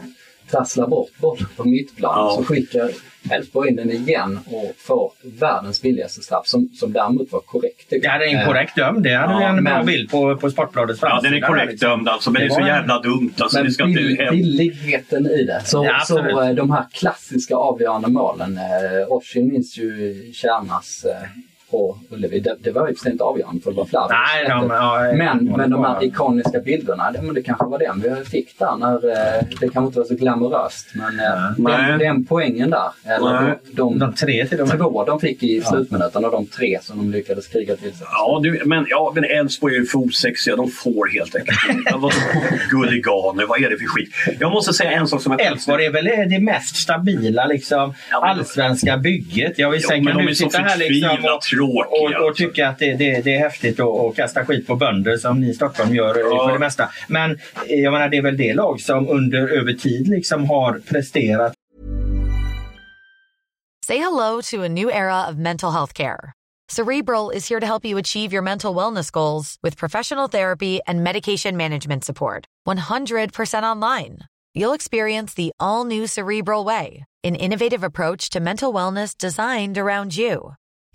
trassla bort bollen på mittplan. Ja. Så skickar Elfsborg in den igen och får världens billigaste straff som, som däremot var korrekt. Ja, det är en korrekt dömd. Det hade ja, vi en bra bild på, på Sportbladets framsida. Ja, den är korrekt liksom. dömd alltså, men det, det är så jävla dumt. Alltså, men det ska bill, inte... billigheten i det. Så, ja, så eh, de här klassiska avgörande målen. Eh, Oshin minns ju Kärnas eh, på Ullevi. Det, det var ju inte avgörande för det var flera. Nej, de, ja, men, men de här ikoniska bilderna, det, men det kanske var den vi fick där. När, eh, det kanske inte var så glamoröst men eh, den, den poängen där. Eller de, de, tre till de två de fick i slutminuten och de tre som de lyckades kriga till sig. Ja, du, men, ja, men Elfsborg är ju fotsexiga. De får helt enkelt Gulliganer, vad är det för skit? Jag måste säga en sak som jag... Elfsborg är väl det mest stabila liksom, ja, allsvenska bygget. Jag vill ja, men de är så förtvivlat tråkiga. Och, och tycka att det, det, det är häftigt att kasta skit på bönder som ni i Stockholm gör ja. för det mesta. Men eh, jag menar, det är väl det lag som under över tid liksom har presterat. Say hello to a new era of mental health care. Cerebral is here to help you achieve your mental wellness goals with professional therapy and medication management support. 100% online. You'll experience the all new Cerebral Way, an innovative approach to mental wellness designed around you.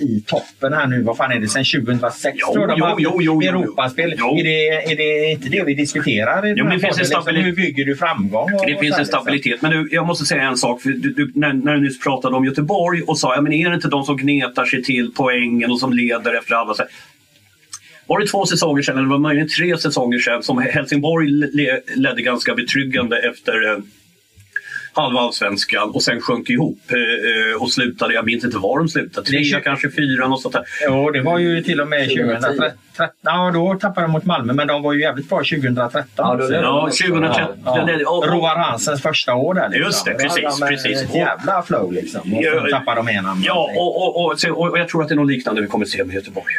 I toppen här nu. Vad fan är det? Sen 2006 Jo, tror jag de jo, jo, jo, jo. Europaspel. Jo. Är, det, är det inte det vi diskuterar? i Jo, det finns en podden, stabilitet. Hur bygger du framgång? Och, Det och finns en liksom? stabilitet. Men du, jag måste säga en sak. Du, du, när, när du nyss pratade om Göteborg och sa ja, men är det inte de som gnetar sig till poängen och som leder efter alla... Var det två säsonger sedan, eller var det möjligen tre säsonger sedan, som Helsingborg le, ledde ganska betryggande efter eh, halva allsvenskan och sen sjönk ihop eh, eh, och slutade, jag minns inte var de slutade, Det trea kanske, fyra, något sånt där. Jo, det var ju till och med 2013. Ja, då tappade de mot Malmö, men de var ju jävligt bra 2013. Ja, då ledde Ja, 2013. Ja. det och- Roar Hansens första år där. Liksom. Just det, precis, de en- precis. Ett jävla flow liksom. Och Ja, så tappade de en annan. Ja, och, och, och, och jag tror att det är något liknande vi kommer se med Göteborg.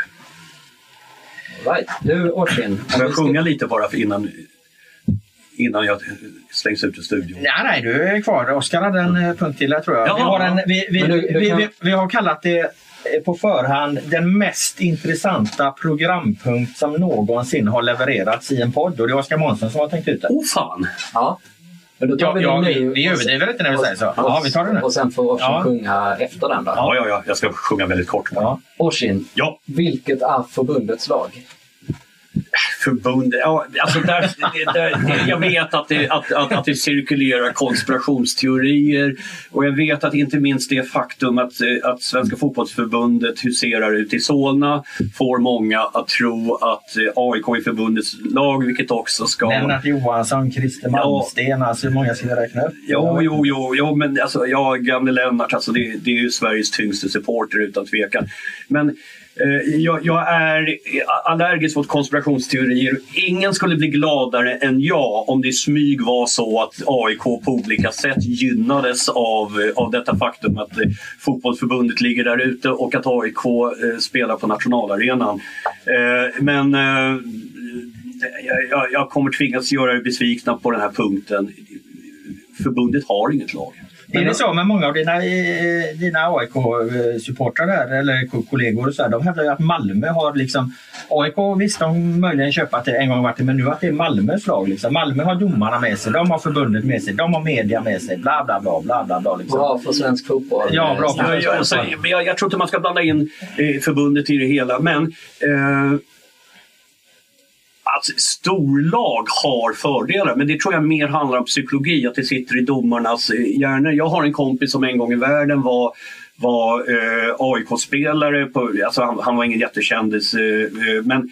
Right. Du Orsin. Får jag sjunga lite bara för innan, innan jag slängs ut ur studion? Nej, nej, du är kvar. Oskar hade en eh, punkt till tror jag. Ja. Vi, har en, vi, vi, du- du kan- vi, vi har kallat det eh, på förhand den mest intressanta programpunkt som någonsin har levererats i en podd. Och det är Oskar Månsson som har tänkt ut det. Åh oh, fan! Ja. Men då tar Ja, vi ja, den vi, nu. vi överdriver inte när vi säger så. Ja, vi tar det nu. Och sen får Orsin Ja. sjunga efter den då. Ja, ja, ja, jag ska sjunga väldigt kort. Ja. Orsin, Ja, vilket är förbundets lag? Förbundet. Ja, alltså där, där, jag vet att det, att, att, att det cirkulerar konspirationsteorier och jag vet att inte minst det faktum att, eh, att Svenska fotbollsförbundet huserar ut i Solna får många att tro att eh, AIK är förbundets lag, vilket också ska... Lennart Johansson, Christer Malmsten. Alltså hur många ska jag räkna upp? Jo, jo, jo, jo men alltså, jag, gamle Lennart, alltså, det, det är ju Sveriges tyngste supporter utan tvekan. Men Eh, jag, jag är allergisk mot konspirationsteorier. Ingen skulle bli gladare än jag om det i smyg var så att AIK på olika sätt gynnades av, eh, av detta faktum att eh, fotbollsförbundet ligger där ute och att AIK eh, spelar på nationalarenan. Eh, men eh, jag, jag kommer tvingas göra er besvikna på den här punkten förbundet har inget lag. Är det så med många av dina, eh, dina AIK-supportrar där, eller ko- kollegor och så här, de hävdar ju att Malmö har liksom AIK visst, de möjligen köpt att det en gång varit det, men nu att det är Malmös lag. Liksom. Malmö har domarna med sig, de har förbundet med sig, de har media med sig, bla bla bla. bla, bla, bla liksom. Bra för svensk fotboll. Ja, bra för Jag, jag, alltså, men jag, jag tror inte man ska blanda in eh, förbundet i det hela, men eh, att storlag har fördelar, men det tror jag mer handlar om psykologi, att det sitter i domarnas eh, hjärnor. Jag har en kompis som en gång i världen var var eh, AIK-spelare, alltså han, han var ingen jättekändis, eh, eh, men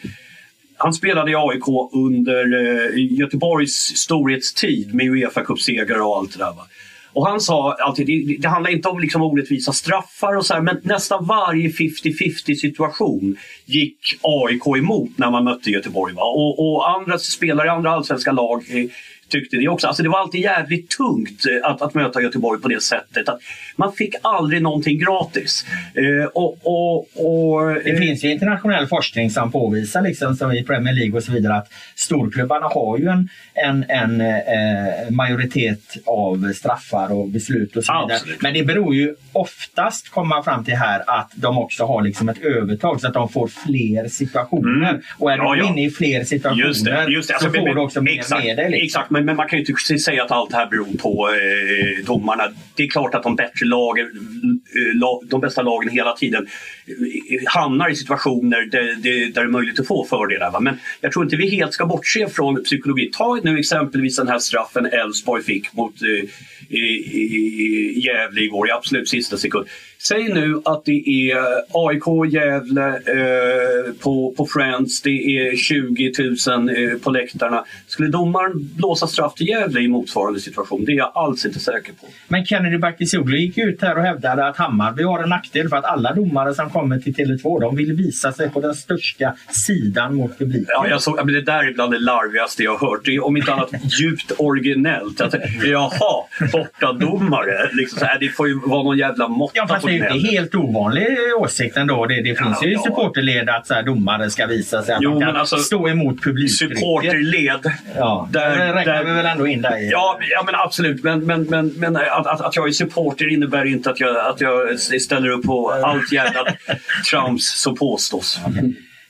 han spelade i AIK under eh, Göteborgs storhetstid med Uefa Cup-segrar och allt det där. Va? Och han sa alltid, det, det handlar inte om liksom orättvisa straffar och så här, men nästan varje 50-50 situation gick AIK emot när man mötte Göteborg. Va? Och, och andra spelare i andra allsvenska lag eh, tyckte det också. Alltså det var alltid jävligt tungt eh, att, att möta Göteborg på det sättet. Att man fick aldrig någonting gratis. Eh, och, och, och, Det eh, finns ju internationell forskning som påvisar, liksom, som i Premier League och så vidare, att storklubbarna har ju en, en, en eh, majoritet av straffar och beslut och så vidare. Absolut. Men det beror ju oftast, kommer man fram till här, att de också har liksom ett övertag så att de får fler situationer. Mm. Och är Ja, du ja. inne i fler situationer Just det, just det. Alltså, så får men- du också mer exakt, med dig. Liksom. Exakt, men, men man kan ju inte säga att allt det här beror på eh, domarna. Det är klart att de bättre lagen, eh, de bästa lagen hela tiden eh, hamnar i situationer där, där, där det är möjligt att få fördelar. Va? Men jag tror inte vi helt ska bortse från psykologi. Ta nu exempelvis den här straffen Elfsborg fick mot, eh, i, i Gävle igår i absolut sista sekund. Säg nu att det är AIK Gävle eh, på, på Friends, det är 20 000 eh, på läktarna. Skulle domaren blåsa straff till Gävle i motsvarande situation? Det är jag alls inte säker på. Men Kennedy Bakircioglu gick ut här och hävdade att Hammarby har en nackdel för att alla domare som kommer till Tele2 de vill visa sig på den största sidan mot publiken. Ja, jag såg, men det där är bland det larvigaste jag har hört. Det är om inte annat djupt originellt. Att, jaha, bortadomare. Liksom så här, det får ju vara någon jävla måtta Ja, på ju inte helt ovanlig åsikt ändå. Det, det finns ju i ja. supporterled att så här, domare ska visa sig att Jo, kan men alltså, stå emot publiktrycket. Supporterled. Ja, Där- där räknar där- vi väl ändå in där i. Ja, ja men absolut. Men, men, men, men att, att, att jag är supporter innebär inte att jag, att jag ställer upp på allt jävla trams som påstås.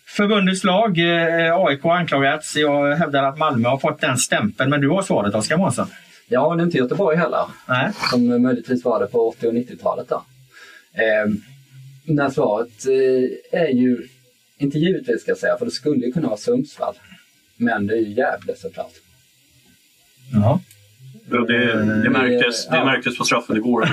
Förbundets lag, eh, AIK har anklagats. Jag hävdar att Malmö har fått den stämpeln. Men du har svaret Oskar Månsson. Ja, det är inte Göteborg heller. Nej. Som möjligtvis var det på 80 och 90-talet. Då. Eh, när svaret eh, är ju, inte givetvis ska jag säga, för det skulle ju kunna vara Sundsvall. Men det är ju Gävle såklart. Ja. Det, det, märktes, det Ja. märktes på straffen igår.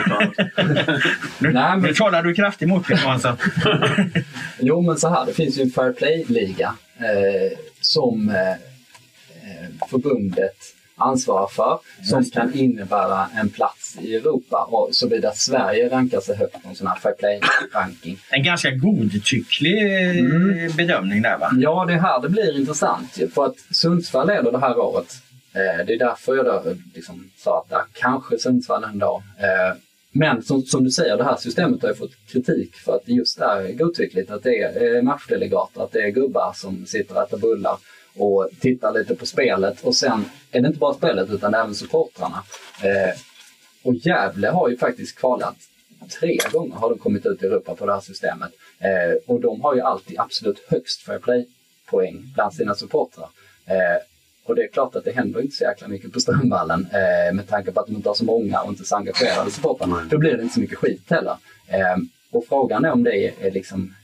Nu, Nej, men- nu talar du kraftigt mot mig. Jo, men så här, det finns ju en Fair Play-liga eh, som eh, eh, förbundet ansvarar för som kan innebära en plats i Europa och såvida Sverige rankar sig högt på en sån här Fair Play-ranking. En ganska godtycklig Mm. bedömning där va? Ja, det är här det blir intressant. För att Sundsvall leder det här året. Eh, det är därför jag då liksom sa att ja, kanske Sundsvall en dag. Eh, men som, som du säger, det här systemet har ju fått kritik för att det just är godtyckligt. Att det är eh, matchdelegater, att det är gubbar som sitter och äter bullar och tittar lite på spelet. Och sen är det inte bara spelet utan även supportrarna. Eh, och Gävle har ju faktiskt kvalat tre gånger har de kommit ut i Europa på det här systemet. Eh, och de har ju alltid absolut högst fair play-poäng bland sina supportrar. Eh, och det är klart att det händer inte så jäkla mycket på Strömvallen eh, med tanke på att de inte har så många och inte så engagerade supportrar. Då blir det inte så mycket skit heller. Eh, och frågan är om det är, är liksom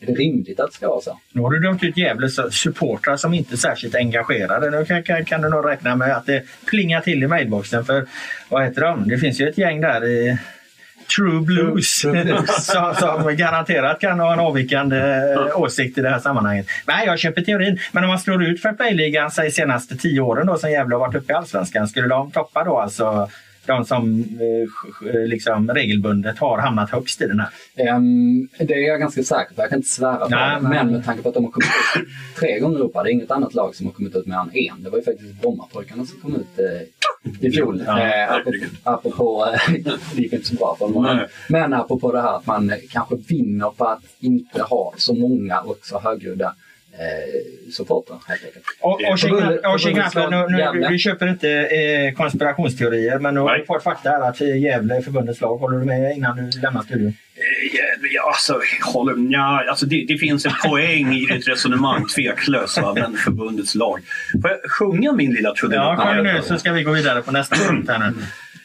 är det rimligt att det ska vara så? Nu har du dömt ut Gävles supportrar som inte är särskilt engagerade. Nu kan, kan, kan du nog räkna med att det plingar till i mailboxen. För vad heter de? Det finns ju ett gäng där i True Blues som, som garanterat kan ha en avvikande eh, åsikt i det här sammanhanget. Nej, jag köper teorin. Men om man slår ut Fair Play-ligan de senaste tio åren då som Gävle har varit uppe i Allsvenskan. Skulle de toppa då alltså de som eh, sk- liksom regelbundet har hamnat högst i den här? Ehm, det är jag ganska säker på. Jag kan inte svära på Nej, det. men- Men med tanke på att de har kommit ut tre gånger i Europa. Det är inget annat lag som har kommit ut mer än en. Det var ju faktiskt Brommapojkarna som kom ut eh, i fjol. Ja, eh, apropå, apropå eh, det gick inte så bra för dem. Men, apropå det här att man eh, kanske vinner på att inte ha så många och så högljudda eh, supportrar helt enkelt. Och, och, och, och Kinatle, nu, nu, vi köper inte eh, konspirationsteorier men nu har vi fått fakta här att Gävle är förbundets lag. Håller du med innan du lämnar studion? Eh, Ja, alltså, håller, nja, alltså det, det finns en poäng i ditt resonemang, tveklöst. Men förbundets lag. Får jag sjunga min lilla trudelutt? Ja, kom nu så ska vi gå vidare på nästa punkt här nu.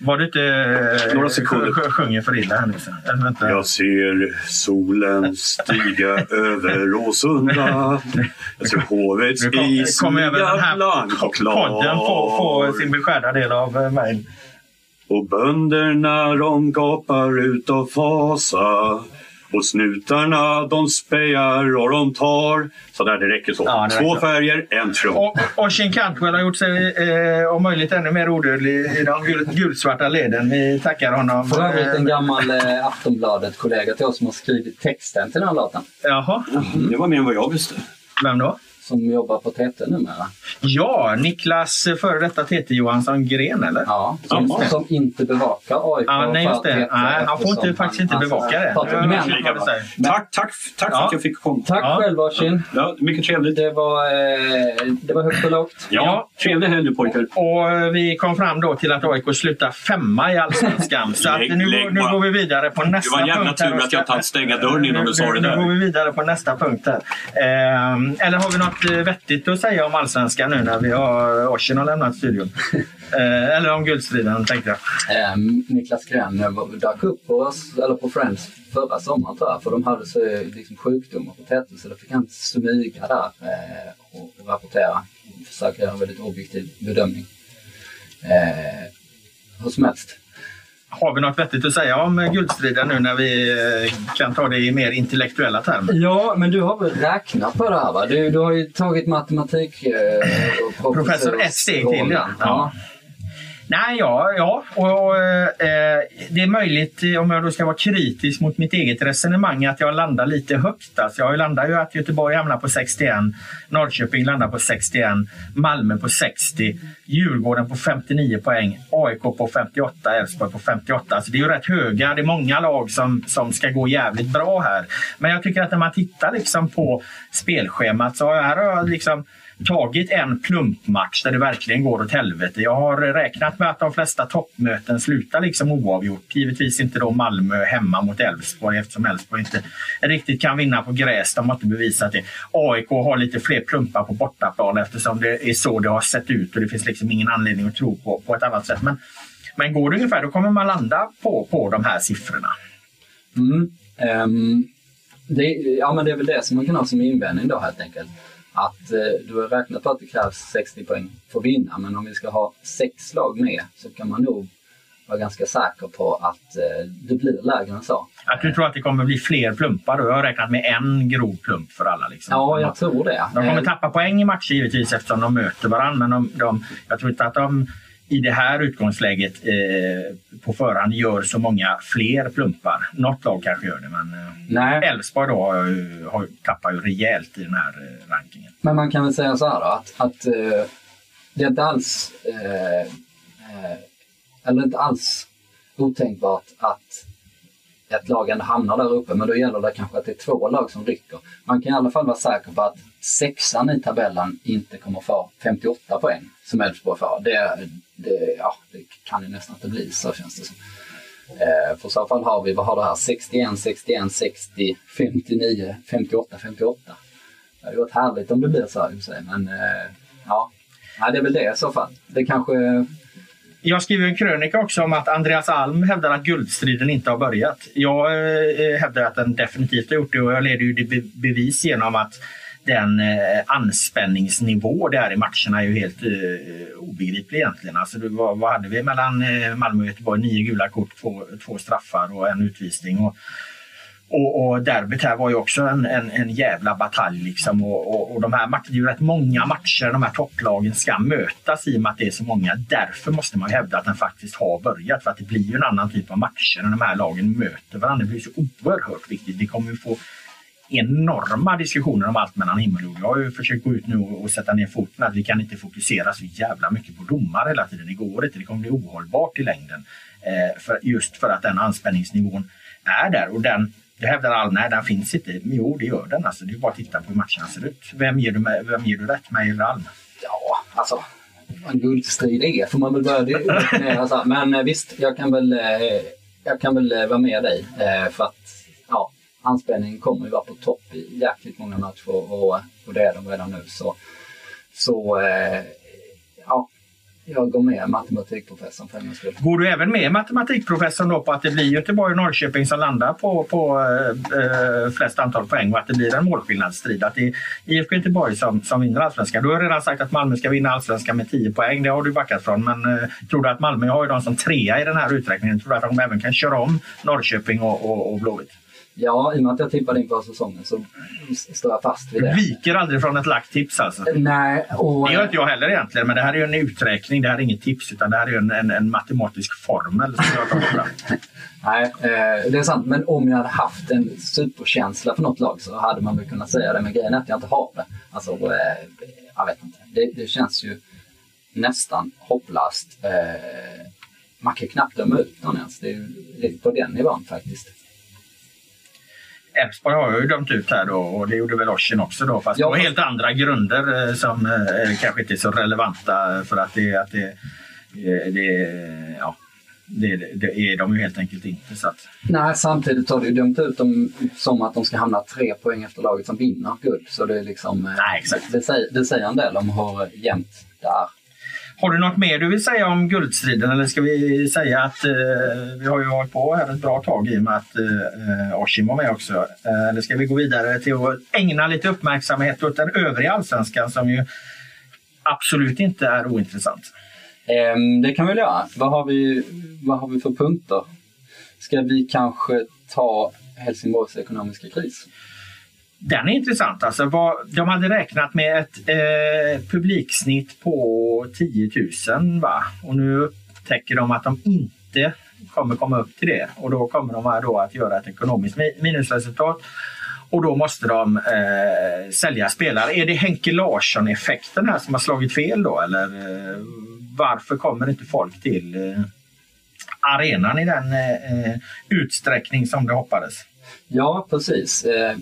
Var du inte eh, Några sekunder. sj- sjunger för illa här nu? vänta. Jag ser solen stiga över Åsunda. Jag ser hovets kom, is kom även den här och klar. podden få, få sin beskärda del av eh, mejl. Och bönderna de gapar utav fasa. Och snutarna de spejar och de tar. Så där, det räcker så. Ja, det Två räcker. färger, en trum. Och Oshin Cantwell har gjort sig eh, om möjligt ännu mer odödlig i de gul, gulsvarta leden. Vi tackar honom. För övrigt en Eh, gammal eh, Aftonbladet-kollega till oss som har skrivit texten till den här låten. Jaha, Det var mer än vad jag visste. vem då? Som jobbar på TT numera. Ja, Niklas före detta TT Johansson Gren eller? Ja, som, som inte bevakar AIK. Ja, nej, just för det. TT Nej, han får inte, faktiskt inte han- bevaka det. Alltså, Men- men, säger. Tack, tack, tack för Ja. att jag fick komma. tack Ja. själv Ashin. Ja, mycket trevligt. Det var, eh, det var högt och lågt. Ja, trevlig helg pojkar. Och eh, vi kom fram då till att AIK slutar femma i Allsvenskan. Så att Lägg- nu, lägg nu går vi vidare på nästa Det var en jävla punkt. tur att jag inte stänga dörren innan du sa Nu- det Nu där. går vi vidare på nästa punkt eller har vi något eh, vettigt att säga om Allsvenskan nu när vi har Ocean har lämnat studion? Eh, eller om guldstriden tänkte jag. Eh, Niklas Gren var- dök upp på, oss, eller på Friends förra sommaren tror jag. För de hade så, liksom, sjukdomar på TT så då fick han smyga där eh, och, och rapportera. Och försöka göra en väldigt objektiv bedömning. Eh, hur som helst. Har vi något vettigt att säga om guldstriden nu när vi eh, kan ta det i mer intellektuella termer? Ja, men du har väl räknat på det här va? Du, du har ju tagit matematik... Eh, Professor ett steg till ja. ja. Nej, ja, ja. Och, eh, det är möjligt, eh, om jag då ska vara kritisk mot mitt eget resonemang, att jag landar lite högt. Alltså, jag landar ju att Göteborg hamnar på 61, Norrköping landar på 61, Malmö på 60, Djurgården på 59 poäng, AIK på 58, Elfsborg på 58. Alltså, det är ju rätt höga. Det är många lag som, som ska gå jävligt bra här. Men jag tycker att när man tittar liksom på spelschemat så här har jag liksom tagit en plumpmatch där det verkligen går åt helvete. Jag har räknat med att de flesta toppmöten slutar liksom oavgjort. Givetvis inte då Malmö hemma mot Elfsborg eftersom Elfsborg inte riktigt kan vinna på gräs. De har inte bevisat det. AIK har lite fler plumpar på bortaplan eftersom det är så det har sett ut och det finns liksom ingen anledning att tro på, på ett annat sätt. Men, men går det ungefär då kommer man landa på, på de här siffrorna. Mm. Um, det, ja, men det är väl det som man kan ha som invändning då helt enkelt att eh, du har räknat på att det krävs 60 poäng för att vinna men om vi ska ha sex lag med så kan man nog vara ganska säker på att eh, det blir lägre än så. Att du tror att det kommer bli fler plumpar? Du har räknat med en grov plump för alla? Liksom. Ja, jag tror det. De kommer tappa poäng i matcher givetvis eftersom de möter varandra men de, de, jag tror inte att de i det här utgångsläget eh, på förhand gör så många fler plumpar. Något lag kanske gör det, men eh, Elfsborg då har, har, tappar ju rejält i den här eh, rankingen. Men man kan väl säga så här då, att, att eh, det är inte alls, eh, eh, eller inte alls otänkbart att ett lag ändå hamnar där uppe, men då gäller det kanske att det är två lag som rycker. Man kan i alla fall vara säker på att sexan i tabellen inte kommer få 58 poäng som Elfsborg får. Det, det, ja, det kan ju nästan inte bli så känns det som. Eh, för i så fall har vi, vad har det här, 61, 61, 60, 59, 58, 58. Det hade varit härligt om det blir så i och sig, men eh, ja. ja, det är väl det i så fall. Det kanske jag skriver en krönika också om att Andreas Alm hävdar att guldstriden inte har börjat. Jag eh, eh, hävdar att den definitivt har gjort det och jag leder ju det bevis genom att den eh, anspänningsnivå det är i matcherna är ju helt obegriplig egentligen. Alltså, vad, vad hade vi mellan Malmö och Göteborg? Nio gula kort, två, två straffar och en utvisning. Och, och, och derbyt här var ju också en, en, en jävla batalj. Liksom. Och, och, och de här matcherna, det är ju rätt många matcher de här topplagen ska mötas i och med att det är så många. Därför måste man hävda att den faktiskt har börjat. För att det blir ju en annan typ av matcher när de här lagen möter varandra. Det blir så oerhört viktigt. Vi kommer ju få enorma diskussioner om allt mellan himmel och jord. Jag har ju försökt gå ut nu och sätta ner foten att vi kan inte fokusera så jävla mycket på domar hela tiden. Det går inte. Det kommer bli ohållbart i längden. Eh, för, just för att den anspänningsnivån är där. Och den, jag hävdar all, nej den finns inte. Jo det gör den. Alltså, det är bara att titta på hur matcherna ser ut. Vem ger du, med, vem ger du rätt, mig eller Alm? Ja, alltså en guldstrid är får man väl börja definiera. Men eh, visst, jag kan väl, eh, jag kan väl vara med dig. För att ja, anspänningen kommer ju vara på topp i jäkligt många matcher och, och det är de redan nu. Så, så eh, jag går med matematikprofessorn för hennes skull. Går du även med matematikprofessorn då på att det blir Göteborg och Norrköping som landar på, på eh, eh, flest antal poäng och att det blir en målskillnadsstrid? Att det är IFK Göteborg som, som vinner allsvenskan. Du har redan sagt att Malmö ska vinna allsvenskan med 10 poäng. Det har du backat från. Men eh, tror du att Malmö har ju dem som trea i den här uträkningen? Tror du att de även kan köra om Norrköping och, och, och Blåvitt? Ja, i och med att jag tippade inför säsongen så står jag fast vid det. Du viker aldrig från ett lagt tips alltså? Nej. Och... Det gör inte jag heller egentligen, men det här är ju en uträkning. Det här är inget tips, utan det här är en, en, en matematisk formel som jag tar fram. Nej, eh, det är sant. Men om jag hade haft en superkänsla för något lag så hade man väl kunnat säga det. Men grejen är att jag inte har det. Alltså, eh, jag vet inte. Det, det känns ju nästan hopplöst. Eh, man kan knappt döma ut någon ens. Det är, det är på den nivån faktiskt. Elfsborg har jag ju dömt ut här då och det gjorde väl Ossian också då fast ja. på helt andra grunder eh, som eh, kanske inte är så relevanta för att det, att det, eh, det, ja, det, det, är de ju helt enkelt inte. Så att... Nej, samtidigt har du ju dömt ut dem som att de ska hamna tre poäng efter laget som vinner guld. Så det är liksom, Nej, exakt. Det, säger, det säger en del om hur jämnt det är. Har du något mer du vill säga om guldstriden eller ska vi säga att eh, vi har ju hållit på här ett bra tag i och med att eh, Oshim var med också. Eh, eller ska vi gå vidare till att ägna lite uppmärksamhet åt den övriga allsvenskan som ju absolut inte är ointressant? Ehm, det kan vi väl göra. Vad har vi, vad har vi för punkter? Ska vi kanske ta Helsingborgs ekonomiska kris? Den är intressant. Alltså, vad, de hade räknat med ett eh, publiksnitt på 10 000 va? och nu upptäcker de att de inte kommer komma upp till det och då kommer de här då att göra ett ekonomiskt minusresultat och då måste de eh, sälja spelare. Är det Henke Larsson-effekten här som har slagit fel då eller eh, varför kommer inte folk till eh, arenan i den eh, eh utsträckning som det hoppades? Ja, precis. Eh,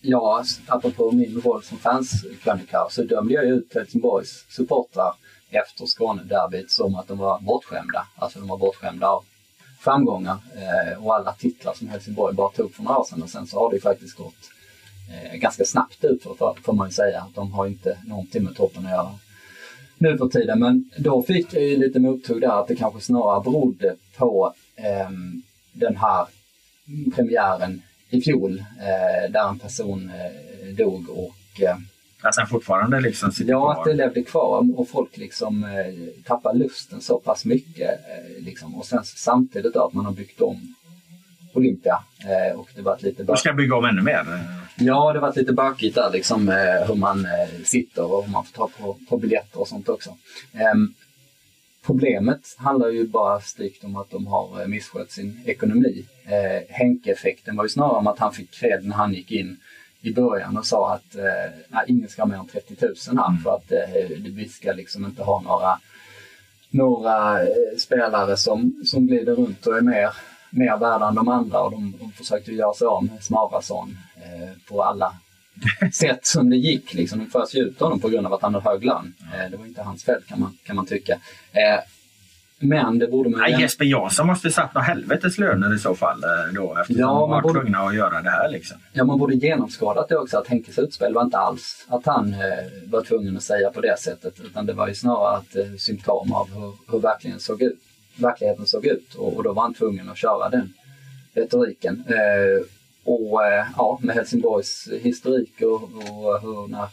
Ja, alltså, apropå min roll som fanskrönikör så dömde jag ut Helsingborgs supportrar efter Skånederbyt som att de var bortskämda. Alltså de var bortskämda av framgångar eh, och alla titlar som Helsingborg bara tog för några år sedan. Och sen så har det ju faktiskt gått eh, ganska snabbt ut för, får man ju säga. De har inte någonting med toppen att göra nu för tiden. Men då fick jag ju lite mothugg där att det kanske snarare berodde på eh, den här premiären i fjol eh, där en person eh, dog och eh, att den fortfarande liksom sitter Ja, kvar. att det levde kvar och folk liksom eh, tappar lusten så pass mycket. Eh, liksom. Och sen samtidigt då att man har byggt om Olympia eh, och det var lite... Du ska bygga om ännu mer? Ja, det var lite bökigt där liksom eh, hur man eh, sitter och hur man får ta på, på biljetter och sånt också. Problemet handlar ju bara strikt om att de har eh, misskött sin ekonomi. Eh, Henke-effekten var ju snarare om att han fick cred när han gick in i början och sa att eh, ingen ska ha mer än 30 000 här mm. för att eh, vi ska liksom inte ha några, några eh, spelare som, som glider runt och är mer, mer värda än de andra och de, de försökte göra sig av med Smarason eh, på alla sätt som det gick. Liksom. De förs ut honom på grund av att han har hög lön. Eh, det var inte hans fel kan man, kan man tycka. Eh, men det borde man... Ja, Jesper Jansson måste satt några helvetes löner i så fall eh, då eftersom ja, man var borde... tvungna att göra det här. Liksom. Ja, man borde genomskådat det också att Henkes utspel var inte alls att han eh, var tvungen att säga på det sättet utan det var ju snarare ett eh, symptom av hur, hur verkligen såg ut, verkligheten såg ut och, och, då var han tvungen att köra den retoriken. Eh, och eh, ja, med Helsingborgs historik och, och hur när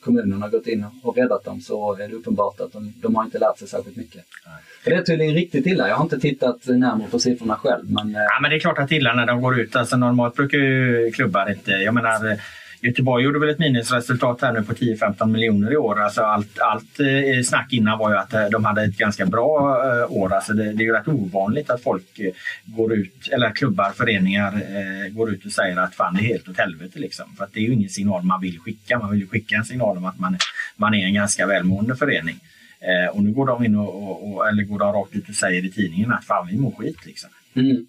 kommunen har gått in och räddat dem så är det uppenbart att de, de har inte lärt sig särskilt mycket. Nej. Det är tydligen riktigt illa. Jag har inte tittat närmare på siffrorna själv. Men, eh, ja, men det är klart att illa när de går ut. Alltså, normalt brukar ju klubbar inte... Jag menar, Göteborg gjorde väl ett minusresultat här nu på 10-15 miljoner i år. Alltså allt, allt eh, snack innan var ju att eh, de hade ett ganska bra eh, år. Alltså det, det är ju rätt ovanligt att folk går ut, eller klubbar, föreningar går ut och säger att fan det är helt åt helvete. Liksom. För att det är ju ingen signal man vill skicka. Man vill skicka en signal om att man, man är en ganska välmående förening. Eh, och nu går de in och, och, eller går de rakt ut och säger i tidningen att fan vi mår skit. Liksom. Mm.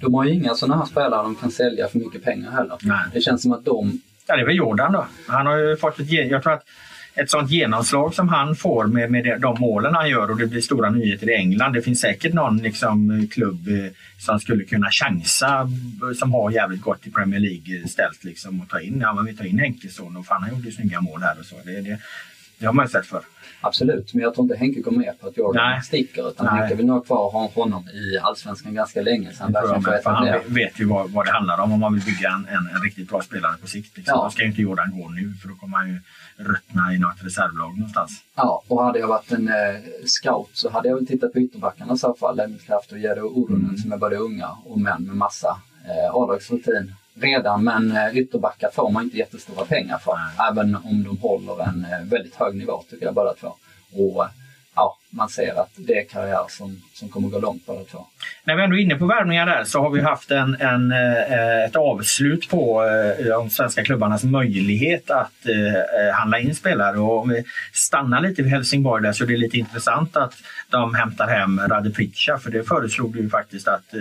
De har ju inga sådana här spelare de kan sälja för mycket pengar heller. Nej. Det känns som att de Ja, det är väl Jordan då. Han har ju fått ett, jag tror att ett sånt genomslag som han får med, med de målen han gör och det blir stora nyheter i England. Det finns säkert någon liksom, klubb eh, som skulle kunna chansa eh, som har jävligt gott i Premier League eh, ställt liksom, och ta in, ja, men vi tar in Henkesson och fan han gjorde snygga mål här och så. Det, det, det har man ju sett förr. Absolut, men jag tror inte Henke går med på att Jordan Nej. sticker. Utan Nej. Henke vill nog kvar ha honom i Allsvenskan ganska länge. Sen jag med, för han vet ju vad, vad, det handlar om om man vill bygga en, en, en riktigt bra spelare på sikt. Liksom. Ja. Då ska ju inte Jordan gå nu för då kommer han ju ruttna i något reservlag någonstans. Ja, och hade jag varit en eh, scout så hade jag väl tittat på ytterbackarna i så fall. Lennart och Jero Oronen mm. som är både unga och män med massa eh, A-lagsrutin redan men eh, ytterbackar får man inte jättestora pengar för. Även om de håller en eh, väldigt hög nivå tycker jag båda två. Och eh, ja, man ser att det är karriär som, som kommer gå långt båda två. När vi ändå är inne på värvningar där så har vi haft en, en, ett avslut på de svenska klubbarnas möjlighet att eh, handla in spelare. Och om vi stannar lite vid Helsingborg där så är det lite intressant att de hämtar hem Rade Pritcha för det föreslog du faktiskt att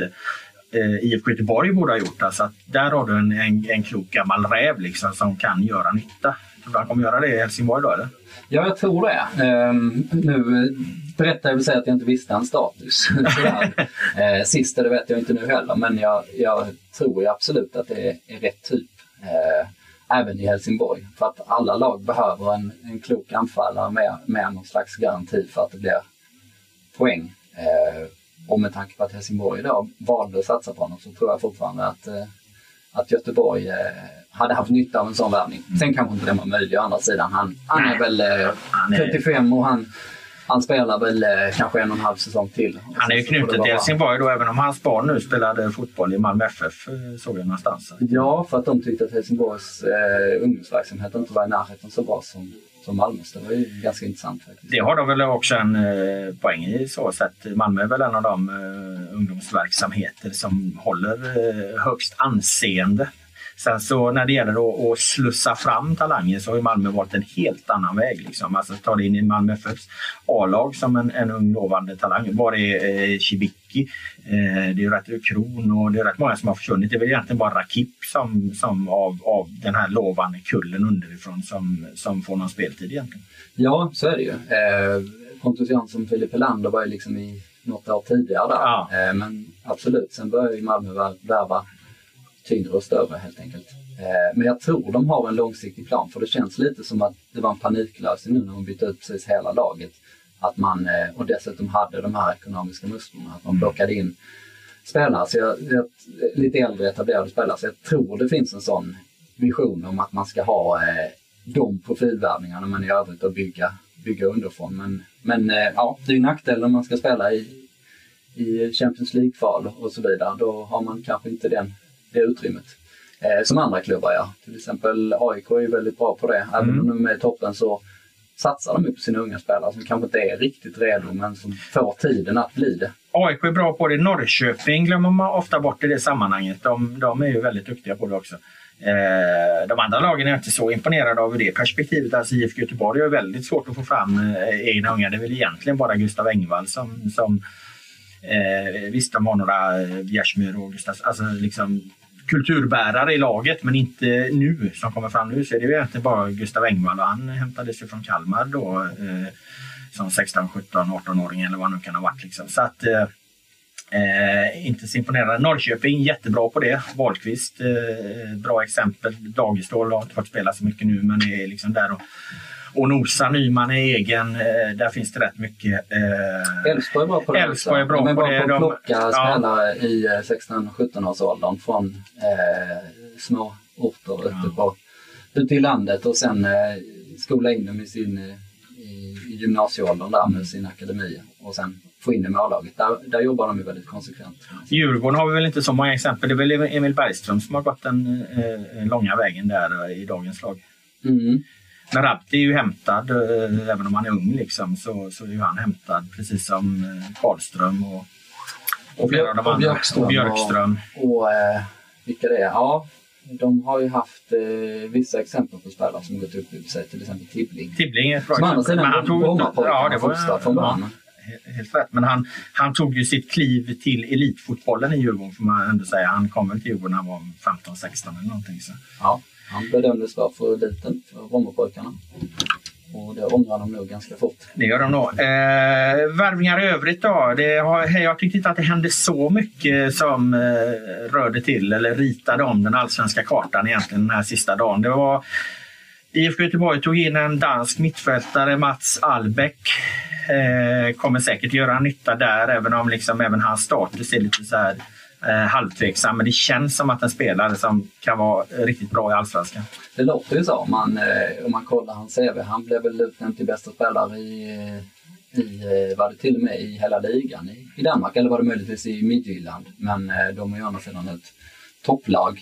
eh, IFK Göteborg borde ha gjort. Alltså att där har du en, en, en klok gammal räv liksom, som kan göra nytta. Tror du han kommer göra det i Helsingborg då eller? Ja, jag tror det. Um, nu eh, berättar jag väl säga att jag inte visste hans status. uh, eh, sista det vet jag inte nu heller, men jag, jag tror ju absolut att det är, är rätt typ. Uh, även i Helsingborg. För att alla lag behöver en, en klok anfallare med, med någon slags garanti för att det blir poäng. Uh, och med tanke på att Helsingborg idag valde att satsa på honom så tror jag fortfarande att, eh, att Göteborg eh, hade haft nytta av en sån värvning. Mm. Sen kanske inte det var möjligt å andra sidan. Han, han är väl 35 eh, och han han spelar väl eh, kanske en och en halv säsong till. Han är ju knuten till Helsingborg då, även om hans barn nu spelade fotboll i Malmö FF, eh, såg jag någonstans. Ja, för att de tyckte att Helsingborgs eh, ungdomsverksamhet inte var i närheten så bra som, som Malmös. Det var ju ganska intressant faktiskt. Det har de väl också en eh, poäng i så sätt. Malmö är väl en av de eh, ungdomsverksamheter som håller eh, högst anseende Sen så när det gäller att, slussa fram talanger så har Malmö valt en helt annan väg. Liksom. Alltså ta det in i Malmö FFs A-lag som en, en ung lovande talang. Var är eh, Cibicki? Eh, det är rätt Kron och det är rätt många som har försvunnit. Det är väl egentligen bara Rakip som, som av, av den här lovande kullen underifrån som, som får någon speltid egentligen. Ja, så är det ju. Eh, Pontus Jansson och Filip Helander var ju liksom i något år tidigare där. Ja. Eh, men absolut, sen började ju Malmö värva tyngre och större helt enkelt. Eh, men jag tror de har en långsiktig plan för det känns lite som att det var en paniklösning nu när de bytte ut precis hela laget. Att man, eh, och dessutom hade de här ekonomiska musklerna, att man plockade in spelare, så jag, jag, lite äldre etablerade spelare. Så jag tror det finns en sån vision om att man ska ha eh, de profilvärvningarna men i övrigt att bygga, bygga underifrån. Men, men ja, det är ju nackdel om man ska spela i, i Champions League-kval och så vidare. Då har man kanske inte den det utrymmet. Eh, som andra klubbar gör. Till exempel AIK är väldigt bra på det. Även mm. om de är i toppen så satsar de på sina unga spelare som kanske inte är riktigt redo men som får tiden att bli det. AIK är bra på det. Norrköping glömmer man ofta bort i det sammanhanget. De, de är ju väldigt duktiga på det också. Eh, de andra lagen är inte så imponerade av det perspektivet. Alltså IFK Göteborg har väldigt svårt att få fram eh, egna unga. Det är väl egentligen bara Gustav Engvall som, som eh, visst de har några eh, Bjärsmyr och Gustafs, alltså liksom kulturbärare i laget men inte nu som kommer fram nu så är det ju egentligen bara Gustav Engvall och han hämtades ju från Kalmar då eh, som 16, 17, 18-åring eller vad han nu kan ha varit. Liksom. Så att eh, eh, inte så imponerande. Norrköping jättebra på det. Wahlqvist eh, bra exempel. Dagestål har inte fått spela så mycket nu men är liksom där och och nosa Nyman är egen. Eh, där finns det rätt mycket. Eh, Elfsborg är bra på det. Älvsborg är bra är på det. De plocka ja. spelare i 16-17 eh, från eh, små orter ute, på, ute i landet och sen eh, skola in dem i sin i, i gymnasieåldern där med sin akademi och sen få in dem i A-laget. Där, där jobbar de ju väldigt konsekvent. Djurgården har vi väl inte så många exempel. Det är väl Emil Bergström som har gått den eh, långa vägen där i dagens lag. Mm. Men Rapti är ju hämtad, eh, även om han är ung, liksom, så, så är ju han hämtad precis som eh, Karlström och, och flera av de andra. Björkström. Och, Björkström. och, och eh, vilka det är? Ja, de har ju haft eh, vissa exempel på spelare som gått upp i sig, till exempel Tibbling. Tibbling är ett bra Som andra sidan tog ja, var från början. Helt rätt, men han, han tog ju sitt kliv till elitfotbollen i Djurgården får man ändå säga. Han kom väl till Djurgården när han var 15-16 eller någonting. Så. Ja. Han bedömdes vara för liten för Brommapojkarna. Och det ångrar de nog ganska fort. Det gör de nog. Eh, värvningar i övrigt då? Det har, jag tyckte inte att det hände så mycket som eh, rörde till eller ritade om den allsvenska kartan egentligen den här sista dagen. Det var IFK Göteborg tog in en dansk mittfältare, Mats Albeck. Eh, kommer säkert göra nytta där även om liksom även hans status är lite så här eh, halvtveksam. Men det känns som att en spelare som kan vara riktigt bra i Allsvenskan. Det låter ju så om man, eh, om man kollar hans CV. Han blev väl utnämnd till bästa spelare i, i, eh, var det till och med i hela ligan i, i Danmark eller var det möjligtvis i Midtjylland. Men eh, de är ju å andra sidan ett topplag.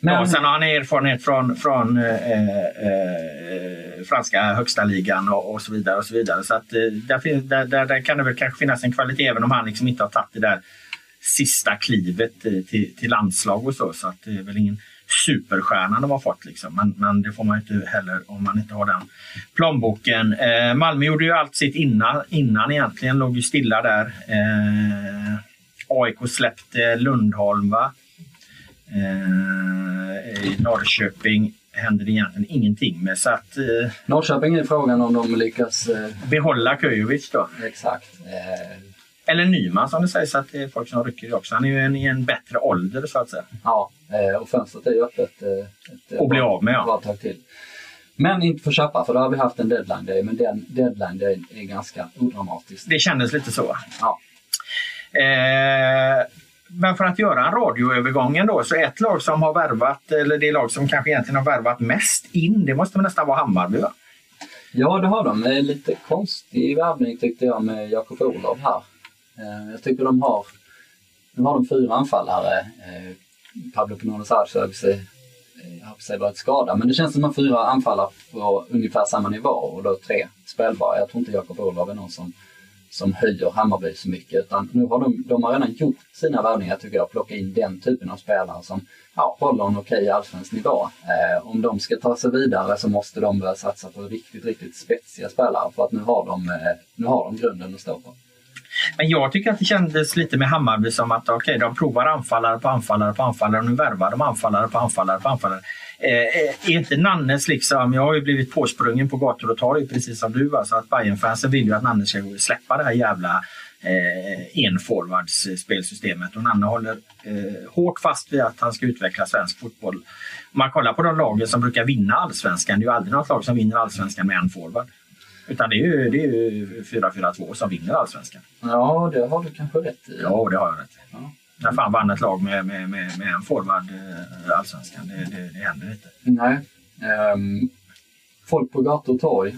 Men... Ja, sen har han erfarenhet från, från eh, eh, franska högsta ligan och, och, så vidare. och Så vidare. Så att, eh, där, finns, där, där, där, kan det väl kanske finnas en kvalitet även om han liksom inte har tagit det där sista klivet till, till landslag och så. Så att det är väl ingen superstjärna de har fått. Liksom. Men, men det får man inte heller om man inte har den plånboken. Eh, Malmö gjorde ju allt sitt innan, innan egentligen, låg ju stilla där. Eh, AIK släppte Lundholm va? Eh, I Norrköping händer det egentligen ingenting med. Så att, eh, Norrköping är frågan om de lyckas eh, behålla Kujovic då. Exakt. Eh, eller Nyman som det sägs att det är folk som rycker också. Han är ju en, i en bättre ålder så att säga. Ja, eh, och fönstret är ju öppet. Eh, ett, och bli av med ja. Tag till. Men inte för köpa, för då har vi haft en deadline day. Men den deadline day är ganska odramatisk. Det kändes lite så. Ja. Eh, men för att göra en radioövergången då, så ett lag som har värvat, eller det lag som kanske egentligen har värvat mest in, det måste nästan vara Hammarby va? Ja, det har de. Lite konstig värvning tyckte jag med Jakob Olof här. Eh, jag tycker de har, nu har de fyra anfallare. Eh, Pablo Pinones Arce sig eh, har sig varit skadad. Men det känns som att fyra anfallare på ungefär samma nivå och då tre spelbara. Jag tror inte Jakob Olav är någon som, som höjer Hammarby så mycket. Utan nu har de, de har redan gjort sina värvningar tycker jag. Plocka in den typen av spelare som ja, håller en okej allsvensk nivå. Eh, om de ska ta sig vidare så måste de börja satsa på riktigt, riktigt spetsiga spelare. För att nu har de, eh, nu har de grunden att stå på. Men jag tycker att det kändes lite med Hammarby som att okay, de provar anfallare på anfallare på anfallare och nu värvar de anfallare på anfallare på anfallare. Eh, eh är inte Nannes liksom, jag har ju blivit påsprungen på gator och torg precis som du. Alltså att Bayern-fansen vill ju att Nanne ska släppa det här jävla eh, enforwards spelsystemet och Nanne håller eh, hårt fast vid att han ska utveckla svensk fotboll. Om man kollar på de lagen som brukar vinna allsvenskan, det är ju aldrig något lag som vinner allsvenskan med en forward. Utan det är ju, det är ju 4-4-2 som vinner allsvenskan. Ja, det har du kanske rätt i. Ja, det har jag rätt i. Ja. När fan vann ett lag med, med, med, med en forward eh, allsvenskan? Det, det, det händer inte. Nej. Um, folk på gator och torg.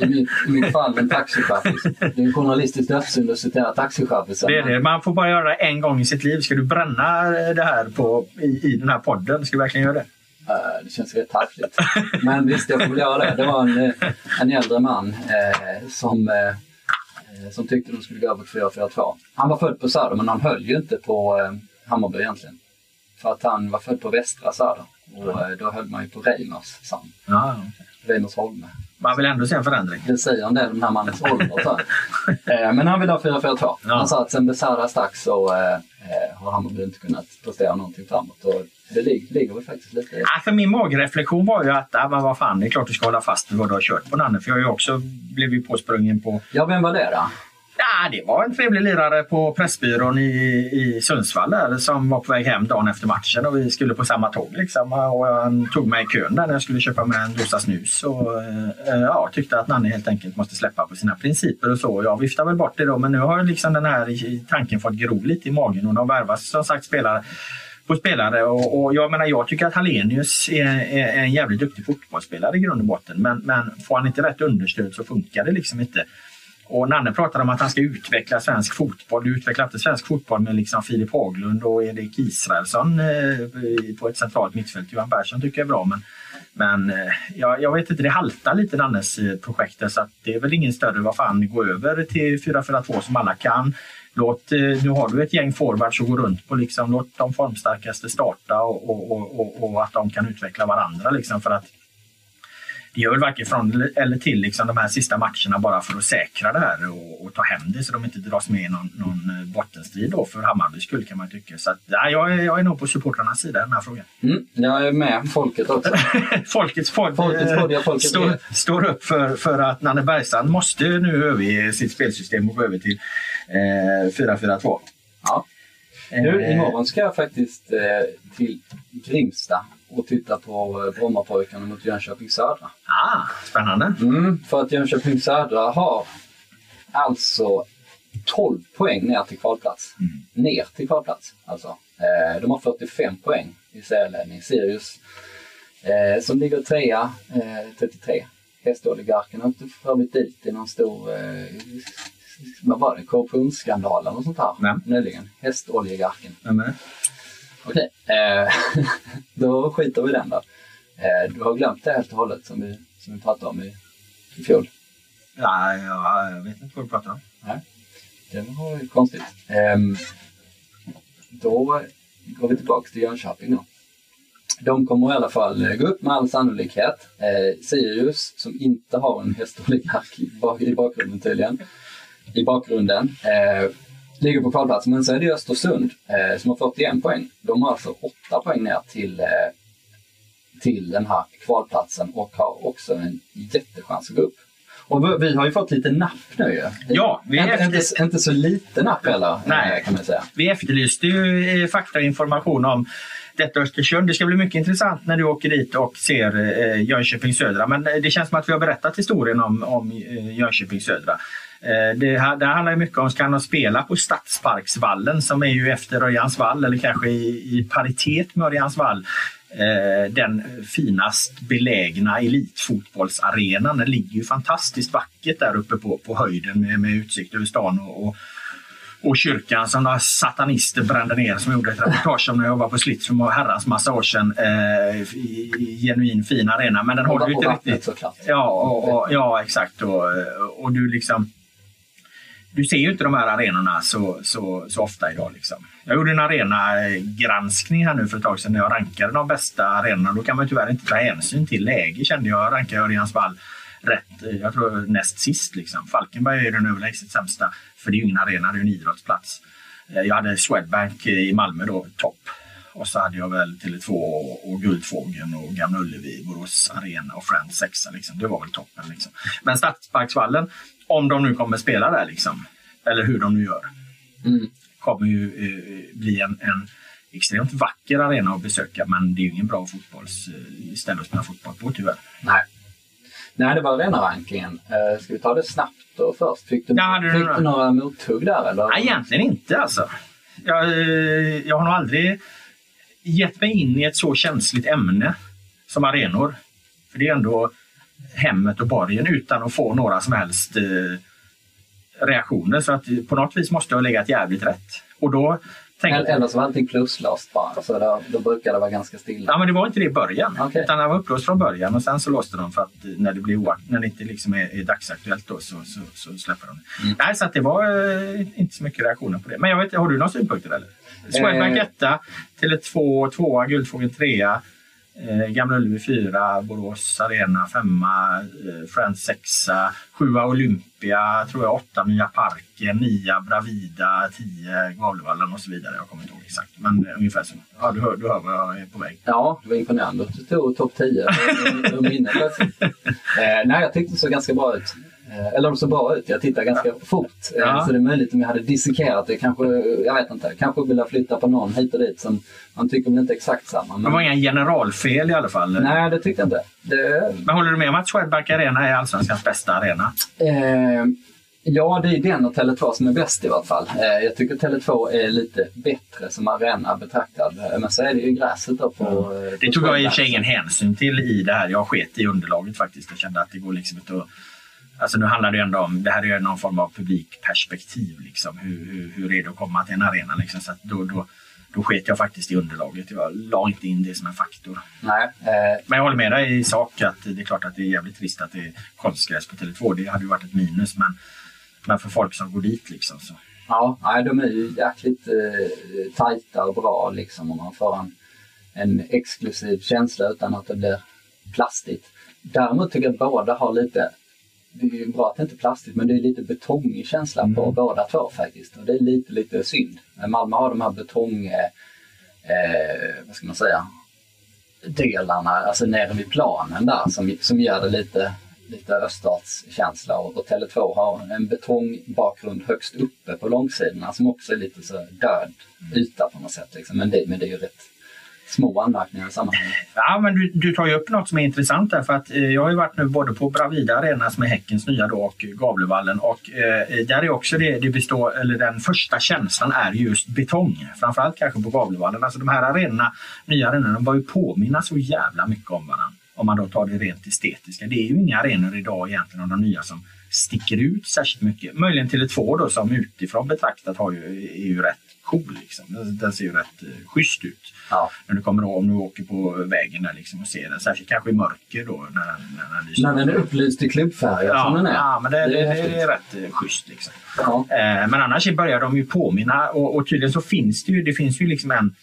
I mitt, I mitt fall en taxichaffis. Det är en journalistisk dödssynd att citera taxichaffisen. Det är det. Man får bara göra det en gång i sitt liv. Ska du bränna det här på, i, i den här podden? Ska du verkligen göra det? Uh, det känns rätt taffligt. Men visst, jag får väl göra det. Det var en, en äldre man eh, som eh, Eh, som tyckte de skulle gå över till 4-4-2. Han var född på Söder men han höll ju inte på eh, Hammarby egentligen. För att han var född på västra Söder och mm. då höll man ju på Reimers sam. Ja, okay. Reimers Holme. Man vill ändå se en förändring. Det säger en del om den här mannens ålder. men han vill ha 4-4-2. Ja. Han sa att sen Besara stack så eh, har Hammarby inte kunnat prestera någonting framåt. Och det ligger, väl faktiskt lite ja, För min magreflektion var ju att, ja, men vad fan, det är klart du ska hålla fast vid vad du har kört på Nanne. För jag har ju också blivit påsprungen på... Ja, vem var det då? Ja, det var en trevlig lirare på Pressbyrån i, i Sundsvall där, som var på väg hem dagen efter matchen och vi skulle på samma tåg. Liksom. Och han tog mig i kön där när jag skulle köpa med en dosa snus och eh, ja, tyckte att Nanne helt enkelt måste släppa på sina principer och så. Jag viftade väl bort det då men nu har liksom den här tanken fått gro lite i magen och de värvas som sagt spelare på spelare. Och, och, jag menar, jag tycker att Hallenius är, är, är, en jävligt duktig fotbollsspelare i grund och botten. Men, men får han inte rätt understöd så funkar det liksom inte. Och Nanne pratade om att han ska utveckla svensk fotboll. Du utvecklar inte svensk fotboll med liksom Filip Haglund och Erik Israelsson eh, på ett centralt mittfält. Johan Persson tycker jag är bra men, men eh, jag, jag, vet inte, det haltar lite Nannes eh, projekt så att det är väl ingen större, vad fan, gå över till 4-4-2 som alla kan. Låt, eh, nu har du ett gäng forwards att gå runt på. Liksom. Låt de formstarkaste starta och, och, och, och, att de kan utveckla varandra. Liksom, för att det gör väl varken från eller till liksom, de här sista matcherna bara för att säkra det här och, och ta hem det så de inte dras med i någon, någon eh, bottenstrid då för Hammarbys skull kan man tycka. Så att, ja, jag, är, jag är nog på supportrarnas sida i den här frågan. Mm, jag är med folket också. Folkets podd, Folkets podd ja, folket står, står upp för, för att Nanne Bergstrand måste nu överge sitt spelsystem och gå över till 4-4-2. Ja. Nu, eh. imorgon ska jag faktiskt eh, till Grimsta och titta på eh, Brommapojkarna mot Jönköping Södra. Ah, spännande! Mm, för att Jönköping Södra har alltså 12 poäng ner till kvalplats. Mm. Ner till kvalplats alltså. Eh, de har 45 poäng i serieledning. Sirius eh, som ligger trea, eh, 33. Hästoligarken har inte kommit dit i någon stor eh, vad var det, korruptionsskandal eller något sånt här Nej. nyligen. Hästoljegarken. Vem Okej, eh, då skiter vi i den då. Eh, du har glömt det helt och hållet som vi, som vi pratade om i, i fjol? Ja, ja, jag vet inte vad du pratar om. Nej, det var ju konstigt. Eh, då går vi tillbaka till Jönköping då. De kommer i alla fall gå upp med all sannolikhet. Eh, Sirius, som inte har en hästoligark i bakgrunden tydligen, i bakgrunden. Eh, ligger på kvalplats. Men så är det Östersund eh, som har 41 poäng. De har alltså 8 poäng ner till, eh, till den här kvalplatsen och har också en jättechans att gå upp. Och vi har ju fått lite napp nu ju. Ja, vi inte, efter... inte, inte så lite napp heller, eh, Nej. kan man säga. Vi efterlyste ju eh, fakta och information om detta Östersund. Det ska bli mycket intressant när du åker dit och ser eh, Jönköping Södra. Men det känns som att vi har berättat historien om, om Jönköping Södra. Eh, det, det handlar ju mycket om, ska de spela på Stadsparksvallen som är ju efter Örjansvall eller kanske i, i paritet med Örjansvall eh, den finast belägna elitfotbollsarenan. Den ligger ju fantastiskt vackert där uppe på, på höjden med, med utsikt över stan och, och och kyrkan som några satanister brände ner som gjorde ett reportage om när jag var på Slits för herrans massa år sedan. Eh, genuin fin arena men den håller ju inte riktigt. Ja, och, och, ja exakt. Och, och du liksom du ser ju inte de här arenorna så, så, så ofta idag. Liksom. Jag gjorde en arenagranskning här nu för ett tag sedan när jag rankade de bästa arenorna. Då kan man tyvärr inte ta hänsyn till läge kände jag. Rankade Örjansvall rätt, eh, jag tror näst sist. Liksom. Falkenberg är den överlägset sämsta. För det är ju ingen arena, det är en idrottsplats. Eh, jag hade Swedbank i Malmö då, topp. Och så hade jag väl Tele2 och, och Guldfågeln och Gamla Ullevi, Borås Arena och Friends sexa. Liksom. Det var väl toppen. Liksom. Men Stadsparksvallen, om de nu kommer spela där, liksom, eller hur de nu gör, Mm. kommer ju eh, bli en, en extremt vacker arena att besöka. Men det är ju ingen bra fotbollsställe att spela fotboll på tyvärr. Nej. Nej, det var arenarankingen. Uh, ska vi ta det snabbt då först? Fick du, Ja, du fick några- du några mothugg där eller? Nej, egentligen inte alltså. Jag, eh, jag har nog aldrig gett mig in i ett så känsligt ämne som arenor. För det är ändå hemmet och borgen utan att få några som helst eh, reaktioner. Så att på något vis måste jag ha legat jävligt rätt. Och då tänkte Eller, eller så var allting pluslåst bara. Så då, då brukar det vara ganska stilla. Ja, men det var inte det i början. Okej. Utan den var upplåst från början och sen så låste de för att när det, blir oakt- när det inte liksom är, är dagsaktuellt då, så, så, så släpper de det. Mm. Nej, så att det var eh, inte så mycket reaktioner på det. Men jag vet, har du några synpunkter eller? Swedbank Eh. 1, Tele2 2, Guldfågeln 3, eh, Gamla Ullevi 4, Borås Arena 5, eh, Friends 6, 7 Olympia, tror jag 8 Nya Parken, 9 Bravida, 10 Gavlevallen och så vidare. Jag kommer inte ihåg exakt, men ungefär så. Ja, du hör, du hör vad jag är på väg. Ja, det var imponerande att du tog topp 10 ur- ur minnet plötsligt. Eh, nej, jag tyckte det såg ganska bra ut. Eh, eller det såg bra ut, jag tittade ganska fort. Eh, Ja. Så det är möjligt om jag hade dissekerat det, kanske, jag vet inte, kanske ville flytta på någon hit och dit som man tycker väl inte exakt samma. Det Men, var inga generalfel i alla fall. nej, det tyckte jag inte. Det, Men håller du med om att Swedbank Arena är Allsvenskans bästa arena? Eh, ja, det är den och Tele2 som är bäst i vart fall. Eh, jag tycker Tele2 är lite bättre som arena betraktad. Eh, Men så är det ju gräset då på... Det på tog jag i och för sig ingen hänsyn till i det här. Jag sket i underlaget faktiskt. Jag kände att det går liksom inte att... Alltså nu handlar det ändå om, det här är ju någon form av publikperspektiv. Liksom. Hur, hur, hur är det att komma till en arena? Liksom. Så att då, då, då sket jag faktiskt i underlaget. Jag la inte in det som en faktor. Nej, eh, Men jag håller med dig i sak att det är klart att det är jävligt trist att det är konstgräs på Tele2. Det hade ju varit ett minus. Men, men för folk som går dit liksom så. Ja, nej, de är ju jäkligt eh, tajta och bra liksom och man får en, en exklusiv känsla utan att det blir plastigt. Däremot tycker jag att båda har lite, det är ju bra att det inte är plastigt, men det är lite betongig känsla på båda två faktiskt. Och det är lite, lite synd. Men Malmö har de här betong, eh, vad ska man säga, delarna, alltså nere vid planen där som, som gör det lite, lite öststatskänsla och, och Tele2 har en betongbakgrund högst uppe på långsidorna som också är lite så död yta på något sätt. Liksom. Men, det, men det är ju rätt små anmärkningar i sammanhanget. Ja, men du, du tar ju upp något som är intressant där för att eh, jag har ju varit nu både på Bravida Arena som är Häckens nya då och Gavlevallen och eh, där är också det, det består, eller den första känslan är just betong. Framförallt kanske på Gavlevallen. Alltså de här arenorna, nya arenorna, de bör ju påminna så jävla mycket om varandra. Om man då tar det rent estetiska. Det är ju inga arenor idag egentligen av de nya som sticker ut särskilt mycket. Möjligen Tele2 då som utifrån betraktat har ju, är ju rätt cool. Liksom. Den, den ser ju rätt eh, schysst ut. Ja. När du kommer om du åker på vägen där liksom och ser den. Särskilt kanske i mörker då när den, när den lyser. När den är upplyst i klubbfärger ja, som den är. ja, men det, det, det, häftigt. är rätt eh, schysst. Liksom. Ja. Eh, men annars börjar de ju påminna och, och tydligen så finns det ju, det finns ju liksom en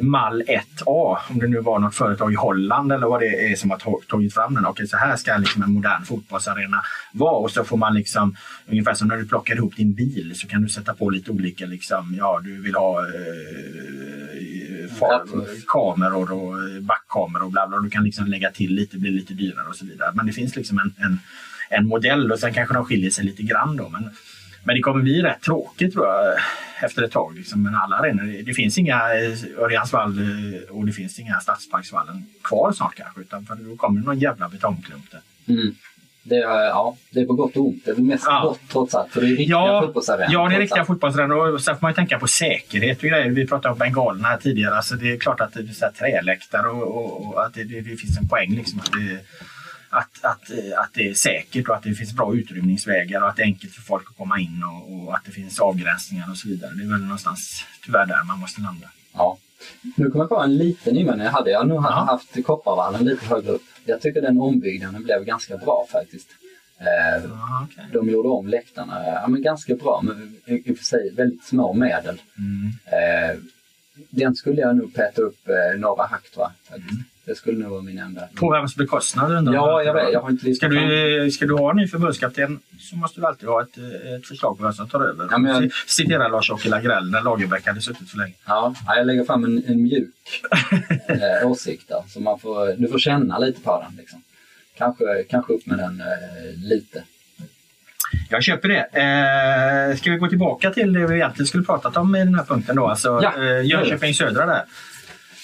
mall 1A, om det nu var något företag i Holland eller vad det är som har tagit fram den. Okej, så här ska liksom en modern fotbollsarena vara och så får man liksom, ungefär som när du plockar ihop din bil så kan du sätta på lite olika, liksom, ja du vill ha eh, far, kameror och eh, backkameror och bla bla. Du kan liksom lägga till lite, blir lite dyrare och så vidare. Men det finns liksom en, en, en modell och sen kanske de skiljer sig lite grann då. Men, men det kommer bli rätt tråkigt tror jag efter ett tag. Liksom. Men alla arenor, det finns inga eh, Örjansvall eh, och det finns inga Stadsparksvallen kvar snart kanske. Utan för då kommer det någon jävla betongklump där. Mm. Det är, ja, det är på gott och ont. Det är mest Ja. gott trots allt. För det är riktiga Ja, fotbollsarenor. ja, det är riktiga fotbollsarenor och sen får man ju tänka på säkerhet och grejer. Vi pratade om bengalerna här tidigare. Alltså det är klart att det är så här träläktare och, och, och att det, det, det finns en poäng. Liksom, att, det, att, att, eh, att det är säkert och att det finns bra utrymningsvägar och att det är enkelt för folk att komma in och, och att det finns avgränsningar och så vidare. Det är väl någonstans tyvärr där man måste landa. Ja. Nu kommer jag på en liten invändning jag hade. Jag har nog Ja. haft Kopparvallen lite högre upp. Jag tycker den ombyggnaden blev ganska bra faktiskt. Eh, Aha, okej. de gjorde om läktarna ja, men ganska bra, men i och för sig väldigt små medel. Mm. Eh, den skulle jag nog peta upp eh, några tror jag. faktiskt. Det skulle nog vara min enda. På vems bekostnad Ja, jag vet. Jag har inte Ska listat du, ska du ha en ny förbundskapten så måste du alltid ha ett, eh, ett förslag på vem som tar över. Ja, jag- Citera Lars-Åke Lagrell när Lagerbäck hade suttit för länge. Ja, jag lägger fram en, en mjuk eh, åsikt där. Så man får, du får känna lite på den. Liksom. Kanske, kanske upp med den eh, lite. Jag köper det. Eh, ska vi gå tillbaka till det vi egentligen skulle pratat om i den här punkten då? Alltså Ja. eh, Jönköping Södra där.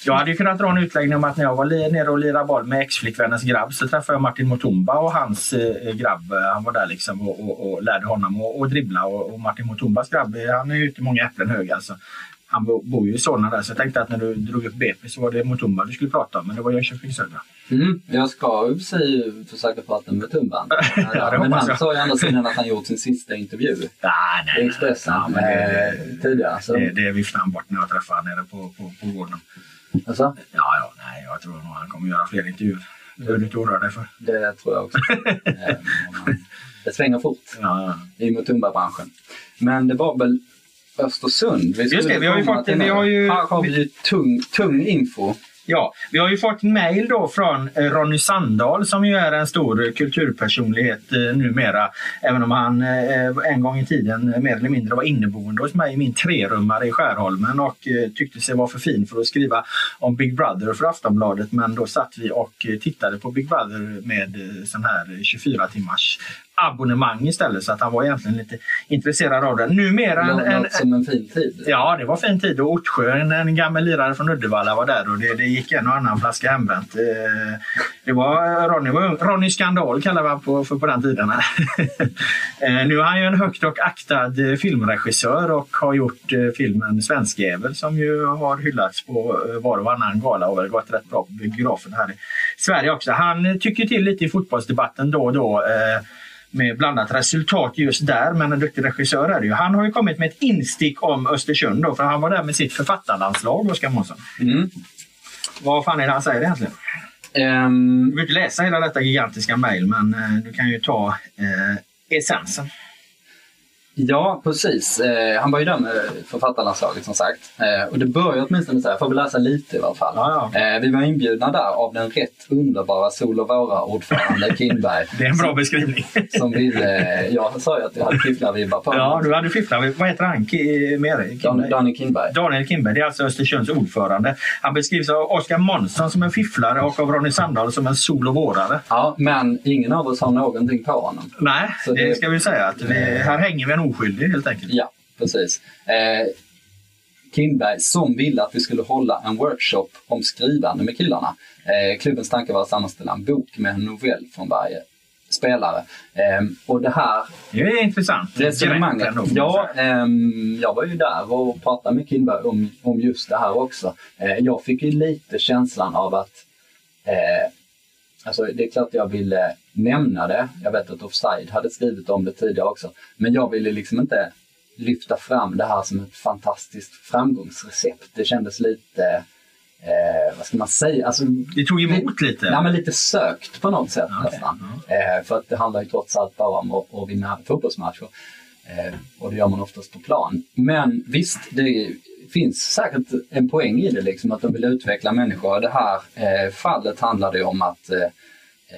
Jag hade ju kunnat dra en utläggning om att när jag var nere och lirade boll med ex-flickvännens grabb så träffade jag Martin Motumba och hans eh, grabb. Han var där liksom och, och, och lärde honom att, att dribbla. Och, och Martin Motumbas grabb, eh, han är ju inte många äpplen hög alltså. Han bo, bor ju i Solna där så jag tänkte att när du drog upp BP så var det Motumba du skulle prata om men det var Jönköping Södra. Mm, jag ska i och sig försöka prata med Tumban. Ja, men han sa ju andra sidan att han gjort sin sista intervju Nej, i Expressen eh, tidigare. Så, det, det viftade han bort när jag träffade honom nere på, på, på gården. Alltså, Ja, ja, nej, jag tror nog han kommer göra fler intervjuer. Det behöver du inte oroa dig för. det tror jag också. eh, det svänger fort Ja, i Mutumba-branschen. Men det var väl Östersund. Vi skulle det, vi har ju fått- vi nu. har ju- Här har vi ju tung, tung info. Ja, vi har ju fått mejl då från eh, Ronny Sandahl som ju är en stor kulturpersonlighet eh, numera. Även om han eh, en gång i tiden mer eller mindre var inneboende hos mig i min trerummare i Skärholmen och tyckte sig vara för fin för att skriva om Big Brother för Aftonbladet. Men då satt vi och tittade på Big Brother med sån här 24 timmars abonnemang istället så att han var egentligen lite intresserad av det. Numera Låter en, som en fin tid. Ja, det var fin tid och Ortsjö, en, en gammal lirare från Uddevalla var där och det, det gick en och annan flaska hembränt. Eh, Det var Ronny. Ronny Skandal kallade man på, för på den tiden. Eh, Nu är han ju en högt och aktad eh, filmregissör och har gjort filmen Svenskjävel som ju har hyllats på var och varannan gala och väl gått rätt bra på biografen här i Sverige också. Han tycker till lite i fotbollsdebatten då och då. eh, med blandat resultat just där, men en duktig regissör är det ju. Han har ju kommit med ett instick om Östersund då, för han var där med sitt författarlandslag, Oskar Månsson. Mm. Vad fan är det han säger egentligen? Ehm, Du behöver inte läsa hela detta gigantiska mejl, men eh, du kan ju ta eh, essensen. Ja, precis. Eh, han var ju där med författarlandslaget som sagt. Eh, och det började åtminstone så här, får vi läsa lite i alla fall. Ja, Eh, vi var inbjudna där av den rätt underbara Sol och Våra-ordförande Kindberg. Det är en bra som, beskrivning. som ville, jag sa ju att jag hade fifflarvibbar på ja, du hade fifflat. Vad heter han? Ki- mer? Dan, Daniel Kindberg. Daniel Kindberg, det är alltså Östersunds ordförande. Han beskrivs av Oskar Månsson som en fifflare och av Ronny Sandahl som en sol och vårare. Ja, men ingen av oss har någonting på honom. Nej, det det- ska vi säga. att vi, Här hänger vi en oskyldig helt enkelt. Ja, precis. Eh, Kindberg som ville att vi skulle hålla en workshop om skrivande med killarna. Eh, klubbens tanke var att sammanställa en bok med en novell från varje spelare. Eh, och det här Det är intressant. resonemanget. Ja, ehm, jag var ju där och pratade med Kindberg om, om just det här också. Eh, jag fick ju lite känslan av att eh, Alltså det är klart jag ville nämna det. Jag vet att Offside hade skrivit om det tidigare också. Men jag ville liksom inte lyfta fram det här som ett fantastiskt framgångsrecept. Det kändes lite, eh, vad ska man säga, alltså, Det tog emot lite. Ja, men lite sökt på något sätt Okej, nästan. Eh, för att det handlar ju trots allt bara om att, att vinna fotbollsmatcher. Eh, och det gör man oftast på plan. Men visst, det finns säkert en poäng i det, liksom, att de vill utveckla människor. Det här eh, fallet handlar det om att eh,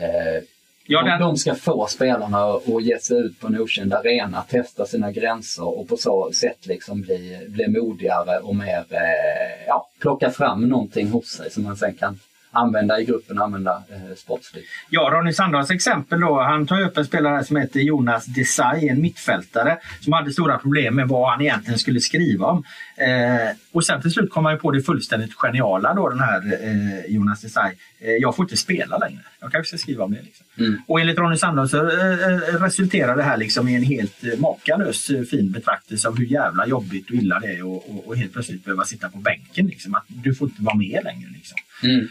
eh, Ja, de, den- de ska få spelarna att ge sig ut på en okänd arena, testa sina gränser och på så sätt liksom bli, bli modigare och mer, eh, ja, plocka fram någonting hos sig som man sen kan använda i gruppen, använda eh, sportsligt. Ja, Ronny Sandahls exempel då. Han tar upp en spelare som heter Jonas Desai, en mittfältare som hade stora problem med vad han egentligen skulle skriva om. Eh, och sen till slut kom han på det fullständigt geniala då den här eh, Jonas Desai. Eh, jag får inte spela längre. Jag kanske ska skriva om det. Liksom. Mm. Och enligt Ronny Sandahl så eh, eh, resulterar det här liksom i en helt eh, makalös fin betraktelse av hur jävla jobbigt och illa det är och, och, och helt plötsligt behöva sitta på bänken. Liksom. Att du får inte vara med längre. Liksom. Mm.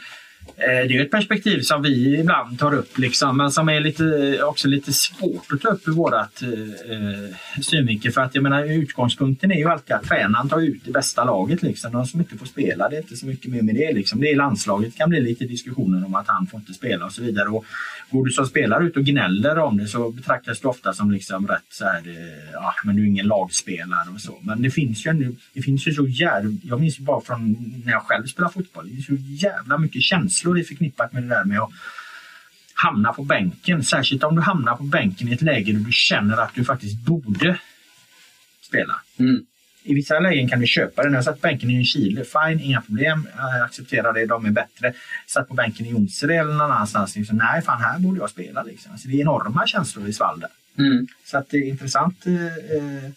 Eh, det är ju ett perspektiv som vi ibland tar upp liksom, men som är lite, också lite svårt att ta upp ur vårat eh, synvinkel. För att jag menar, utgångspunkten är ju alltid att tränaren tar ut det bästa laget. Liksom. De som inte får spela, det är inte så mycket mer med det. Liksom. Det är landslaget kan bli lite diskussioner om att han får inte spela och så vidare. Och går du som spelare ut och gnäller om det så betraktas du ofta som liksom rätt så här, eh, ja men du är ingen lagspelare och så. Men det finns ju, det finns ju så jävla, jag minns ju bara från när jag själv spelade fotboll, det är så jävla mycket känslor det är förknippat med det där med att hamna på bänken. Särskilt om du hamnar på bänken i ett läge där du känner att du faktiskt borde spela. Mm. I vissa lägen kan du köpa det. När jag satt på bänken i Chile, fine, inga problem. Jag accepterar det, de är bättre. Satt på bänken i Jonsered eller någon annanstans. Liksom, nej, fan här borde jag spela. Liksom. Alltså, det är enorma känslor i svall där. Mm. Så att det är intressant eh, eh,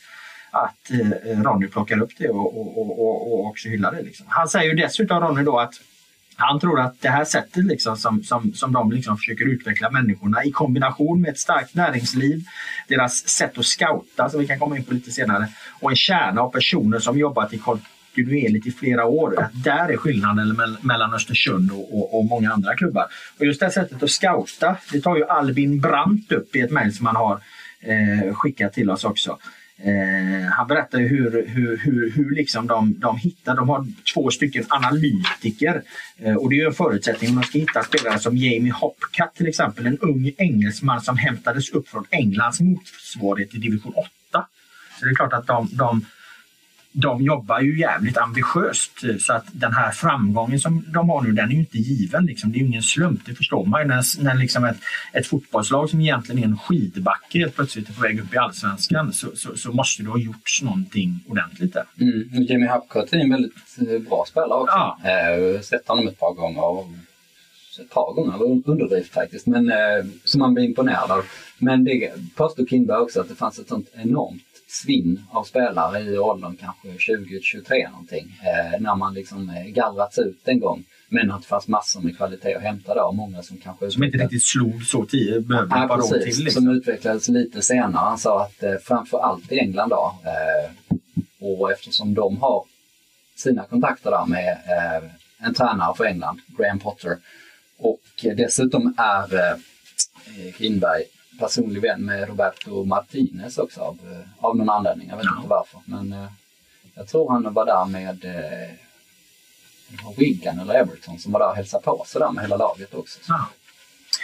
att eh, Ronny plockar upp det och, och, och, och, och också hyllar det. Liksom. Han säger ju dessutom Ronny då att han tror att det här sättet liksom som, som, som de liksom försöker utveckla människorna i kombination med ett starkt näringsliv, deras sätt att scouta som vi kan komma in på lite senare och en kärna av personer som jobbat i kontinuerligt i flera år. Att där är skillnaden mellan Östersund och, och, och många andra klubbar. Och just det här sättet att scouta, det tar ju Albin Brandt upp i ett mejl som han har eh, skickat till oss också. Eh, han berättar hur, hur, hur, hur liksom de, de hittar, de har två stycken analytiker eh, och det är ju en förutsättning om man ska hitta spelare som Jamie Hopcat till exempel, en ung engelsman som hämtades upp från Englands motsvarighet i division 8. Så det är klart att de, de, de jobbar ju jävligt ambitiöst så att den här framgången som de har nu den är ju inte given. Liksom. Det är ju ingen slump, det förstår man ju. När, när liksom ett, ett fotbollslag som egentligen är en skidbacke helt plötsligt är på väg upp i allsvenskan så, så, så måste det ha gjorts någonting ordentligt där. Mm. Jimmy Hapcott är en väldigt eh, bra spelare också. Ja. Eh, har sett honom ett par gånger. Ett par gånger, underdrift faktiskt, men eh, som man blir imponerad av. Men det påstod Kindberg också att det fanns ett sånt enormt svinn av spelare i åldern kanske 20-23 någonting. Eh, när man liksom eh, gallrats ut en gång. Men att det fanns massor med kvalitet att hämta där många som kanske Som inte riktigt slog så tidigt, behövde ett Ja, par år precis. till. Liksom. Som utvecklades lite senare. Han sa att eh, framför allt i England då, eh, och eftersom de har sina kontakter där med eh, en tränare för England, Graham Potter, och dessutom är eh, Kindberg personlig vän med Roberto Martinez också av, eh, av någon anledning. Jag vet Ja. inte varför. Men eh, jag tror han var där med eh, Wigan eller Everton som var där och hälsade på sig där med hela laget också. Ja.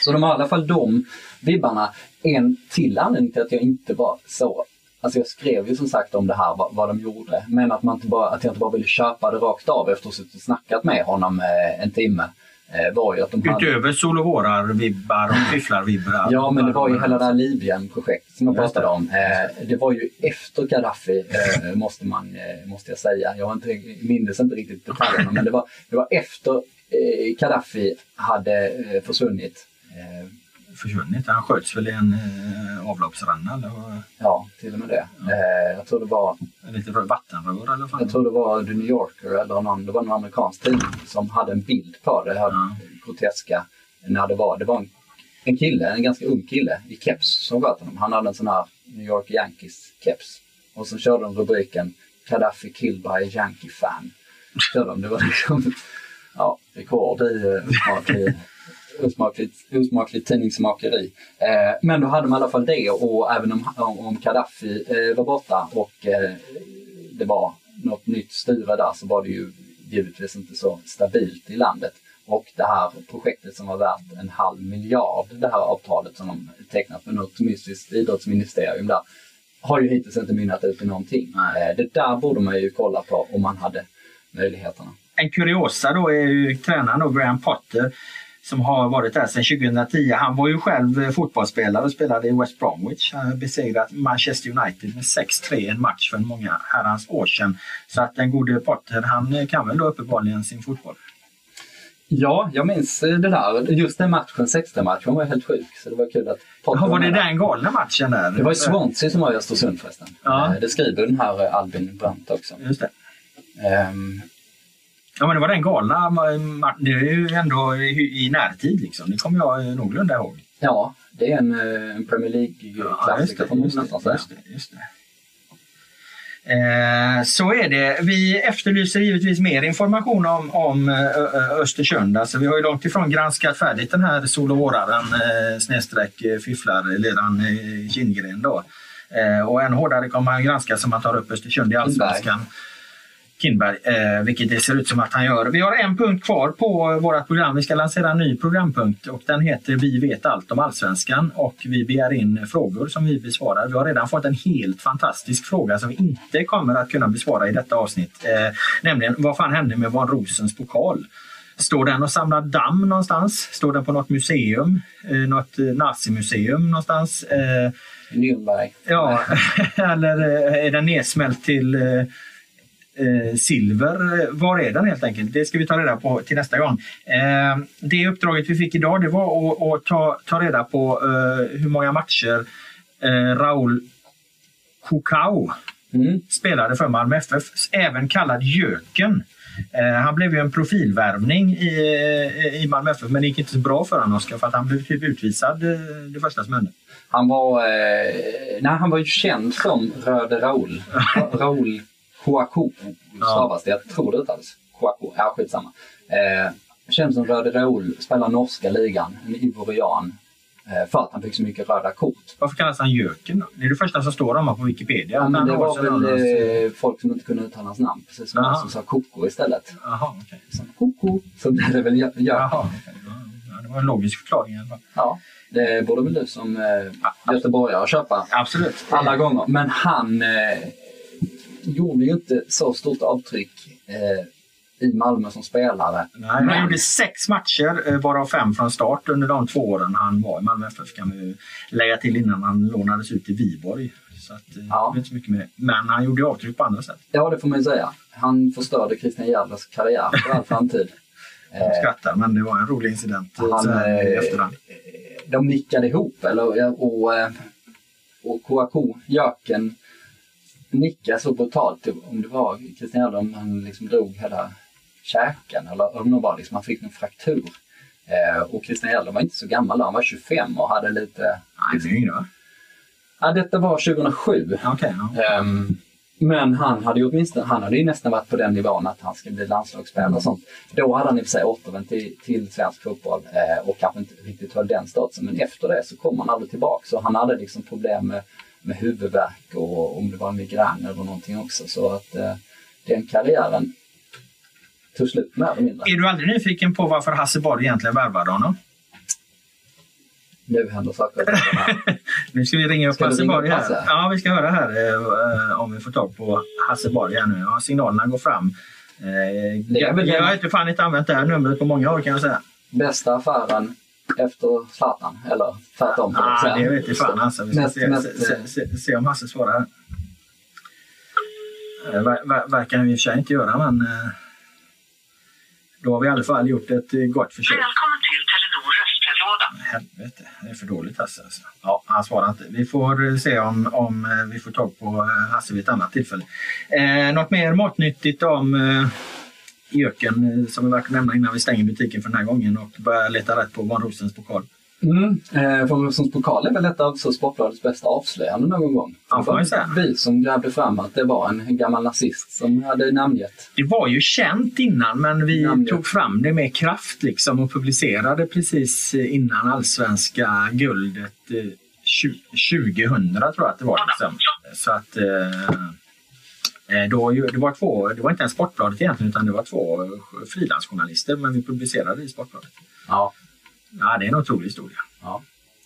Så de har i alla fall de vibbarna. En till anledning till att jag inte var så Alltså jag skrev ju som sagt om det här, vad, vad de gjorde. Men att, man inte bara, att jag inte bara ville köpa det rakt av efter att ha suttit och snackat med honom en timme. Eh, var ju att de hade... Utöver sol och vårar-vibbar och fifflar-vibbar. Ja, men det var ju hela det här Libyen-projektet som jag pratade om. Eh, det var ju efter Gaddafi, eh, måste, man, måste jag säga. Jag inte, minns inte riktigt detaljerna, men det var, det var efter eh, Gaddafi hade försvunnit. Försvunnit. Han sköts väl i en eh, avloppsränna eller ja, till och med det. Eh, jag tror det var lite vattenrör eller fan? Jag tror det var The New Yorker eller någon, det var någon amerikansk tidning som hade en bild på det här Ja. groteska. När det var, det var en, en kille, en ganska ung kille i keps som sköt honom. Han hade en sån här New York Yankees keps. Och så körde de rubriken Gaddafi killed by a Yankee fan. Körde de. Det var liksom ja, rekord i osmakligt, osmakligt tidningsmakeri. Eh, men då hade man i alla fall det och även om, om, Gaddafi eh, var borta och eh, det var något nytt styre där så var det ju givetvis inte så stabilt i landet. Och det här projektet som var värt en halv miljard, det här avtalet som de tecknat med något mystiskt idrottsministerium där, har ju hittills inte mynnat ut i någonting. Eh, det där borde man ju kolla på om man hade möjligheterna. En kuriosa då är ju tränaren då, Graham Potter som har varit där sedan 2010. Han var ju själv eh, fotbollsspelare och spelade i West Bromwich. Han har besegrat Manchester United med 6-3 i en match för många herrans år sedan. Så att den gode Potter han eh, kan väl då uppenbarligen sin fotboll. Ja, jag minns det där. Just den matchen, 60-matchen, var helt sjuk. Så det var kul att Ja, var det den. galna matchen där? Det var ju Swansea som var i Östersund förresten. Ja. Eh, Det skriver den här eh, Albin Brandt också. Just det. Ehm, Ja men det var den galna ma- Det är ju ändå i, närtid liksom. Det kommer jag eh, någorlunda ihåg. ja, det är en, eh, en Premier League-klassiker får man nästan säga. just det, just det. Eh, så är det. Vi efterlyser givetvis mer information om, om eh, Östersund. Alltså, vi har ju långt ifrån granskat färdigt den här sol och våraren eh, snedstreck eh, fifflarledaren eh, Kindgren. Då. Eh, och än hårdare kommer man granska som man tar upp Östersund i Allsvenskan. Kindberg, eh, vilket det ser ut som att han gör. Vi har en punkt kvar på vårt program. Vi ska lansera en ny programpunkt och den heter Vi vet allt om Allsvenskan och vi begär in frågor som vi besvarar. Vi har redan fått en helt fantastisk fråga som vi inte kommer att kunna besvara i detta avsnitt. Eh, nämligen, vad fan hände med Van Rosens pokal? Står den och samlar damm någonstans? Står den på något museum? Eh, något eh, nazimuseum någonstans? Eh, Nürnberg. Ja, eller eh, är den nedsmält till eh, eh, silver? Var är den helt enkelt? Det ska vi ta reda på till nästa gång. Eh, det uppdraget vi fick idag det var att, att ta, ta reda på eh, hur många matcher eh, Raul Kokau Mm. spelade för Malmö FF, även kallad Jöken. Eh, han blev ju en profilvärvning i, i Malmö FF men det gick inte så bra för honom Oskar för att han blev typ utvisad eh, det första som hände. Han var, eh, nej, han var ju känd som Röde Raoul. Ra- Raoul Kouakou stavas det. Jag tror det uttalas. Kouakou, ja skitsamma. Eh, känd som Röde Raoul, spelar norska ligan, en ivorian. Eh, för att han fick så mycket röda kort. Varför kallas han Jöken då? Det är det första som står om honom på Wikipedia. Ja, men det var väl annons- eh, folk som inte kunde uttala hans namn. Precis som han som sa Koko istället. Jaha, okej. Som Koko. Så blev det väl Jö- Jöken. Jaha. Ja, det var en logisk förklaring i alla fall. Ja, det borde väl du som eh, göteborgare köpa Absolut. alla gånger. Men han eh, gjorde ju inte så stort avtryck eh, i Malmö som spelare. Nej, han Men- gjorde sex matcher, eh, varav fem från start under de två åren han var i Malmö FF kan vi lägga till innan han lånades ut till Viborg. Så att, eh, Ja. inte så mycket med det. Men han gjorde avtryck på andra sätt. Ja, det får man ju säga. Han förstörde Christian Järdlers karriär för all framtid. Jag skrattar, men det var en rolig incident Han, i eh, efterhand. de nickade ihop eller, och, eh, och Kouakou, Jöken, nickade så brutalt. Om det var Järdler, om han liksom drog hela käken eller om det var liksom, han fick en fraktur. Eh, och Christian Järdler var inte så gammal då, han var 25 och hade lite... Nej, det är yngre va? Ja, detta var 2007. Okej, ja. Ehm, men han hade ju åtminstone, han hade ju nästan varit på den nivån att han skulle bli landslagsspelare och sånt. Då hade han i och för sig återvänt till, till svensk fotboll eh, och kanske inte riktigt höll den statusen. Men efter det så kom han aldrig tillbaka. Så han hade liksom problem med, med huvudvärk och om det var migrän eller någonting också. Så att eh, den karriären tog slut mer eller mindre. Är du aldrig nyfiken på varför Hasse Borg egentligen värvade honom? Nu händer saker. Nu ska vi ringa upp Ska Hasse Borg här. Hasse? Ja, vi ska höra här eh, om vi får tag på Hasse Borg här nu. Ja, signalerna går fram. Eh, jag den- har inte fan inte använt det här numret på många år kan jag säga. Bästa affären efter Zlatan, eller tvärtom. Ah, säga. det vet jag fan alltså. Vi ska Mest- se, mest, se, se, se om Hasse svarar här. Eh, ver, ver, verkar han i och för sig inte göra men eh, då har vi i alla fall gjort ett eh, gott försök. Välkommen till Telenor röstbrevlåda. Helvete, det är för dåligt Hasse. Alltså. Ja, han svarar inte. Vi får se om, om vi får tag på Hasse vid ett annat tillfälle. Eh, något mer matnyttigt om eh, Jöken eh, som värt att nämna innan vi stänger butiken för den här gången och börjar leta rätt på Van Rosens pokal. Mm. Eh, Von Rosen's pokal är väl ett av så Sportbladets bästa avslöjanden någon gång. Ja, får man säga. Vi som grävde fram att det var en gammal nazist som hade namngett. Det var ju känt innan men vi Namnet. tog fram det med kraft liksom och publicerade precis eh, innan allsvenska guldet eh, tju- 2000 tror jag att det var. Liksom. Så att eh, eh, då, ju- det var två, det var inte ens Sportbladet egentligen utan det var två eh, frilansjournalister men vi publicerade i Sportbladet. Ja. Ja, det är en otrolig historia. Ja.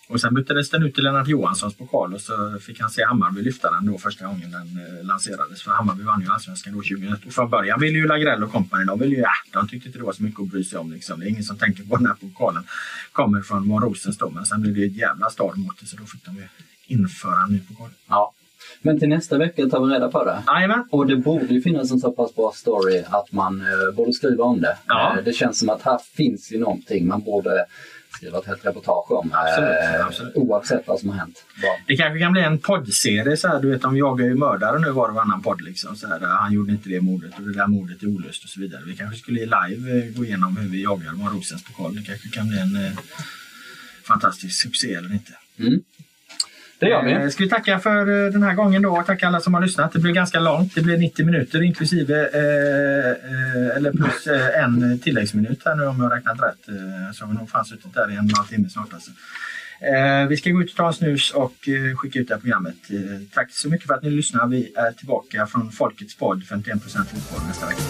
Och sen byttes den ut till Lennart Johanssons pokal och så fick han se Hammarby lyfta den då första gången den eh, lanserades. För Hammarby vann ju allsvenskan då 2001. Och från början ville ju Lagrell och company, de ville ju, ja, de tyckte inte det var så mycket att bry sig om liksom. Det är ingen som tänker på den här pokalen. Kommer från Von Rosens då, men sen blev det ett jävla storm mot det så då fick de ju införa en ny pokal. ja. Men till nästa vecka tar vi reda på det. Jajamän. Och det borde ju finnas en så pass bra story att man eh, borde skriva om det. Ja. Eh, det känns som att här finns ju någonting man borde skriva ett helt reportage om. eh, Absolut, absolut. Oavsett vad som har hänt. Bara. Det kanske kan bli en poddserie så här, du vet de jagar ju mördare nu var och varannan podd liksom. Så här, han gjorde inte det mordet och det där mordet är olöst och så vidare. Vi kanske skulle i live eh, gå igenom hur vi jagar Von Rosens pokal. Det kanske kan bli en eh, fantastisk succé eller inte. Mm. Det gör vi. Eh, Ska vi tacka för eh, den här gången då och tacka alla som har lyssnat. Det blev ganska långt. Det blev 90 minuter inklusive eh, eh, eller plus eh, en tilläggsminut här nu om jag räknat rätt. Eh, så har vi nog fan suttit där i en och en halv timme snart alltså. Eh, vi ska gå ut och ta en snus och eh, skicka ut det här programmet. Eh, tack så mycket för att ni lyssnar. Vi är tillbaka från Folkets podd 51% fotboll nästa vecka.